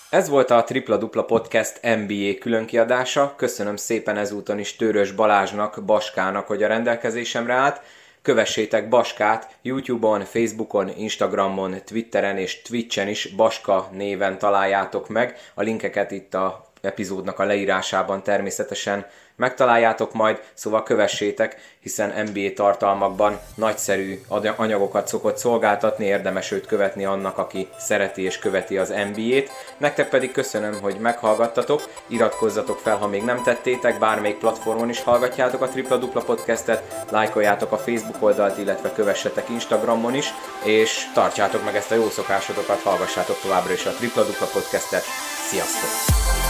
Ez volt a Tripla Dupla Podcast NBA különkiadása. Köszönöm szépen ezúton is Tőrös Balázsnak, Baskának, hogy a rendelkezésemre állt. Kövessétek Baskát YouTube-on, Facebookon, Instagramon, Twitteren és Twitchen is Baska néven találjátok meg. A linkeket itt a epizódnak a leírásában természetesen megtaláljátok majd, szóval kövessétek, hiszen NBA tartalmakban nagyszerű anyagokat szokott szolgáltatni, érdemes őt követni annak, aki szereti és követi az NBA-t. Nektek pedig köszönöm, hogy meghallgattatok, iratkozzatok fel, ha még nem tettétek, bármelyik platformon is hallgatjátok a Tripla Dupla podcastet, lájkoljátok a Facebook oldalt, illetve kövessetek Instagramon is, és tartsátok meg ezt a jó szokásotokat, hallgassátok továbbra is a Tripla Dupla podcastet. Sziasztok!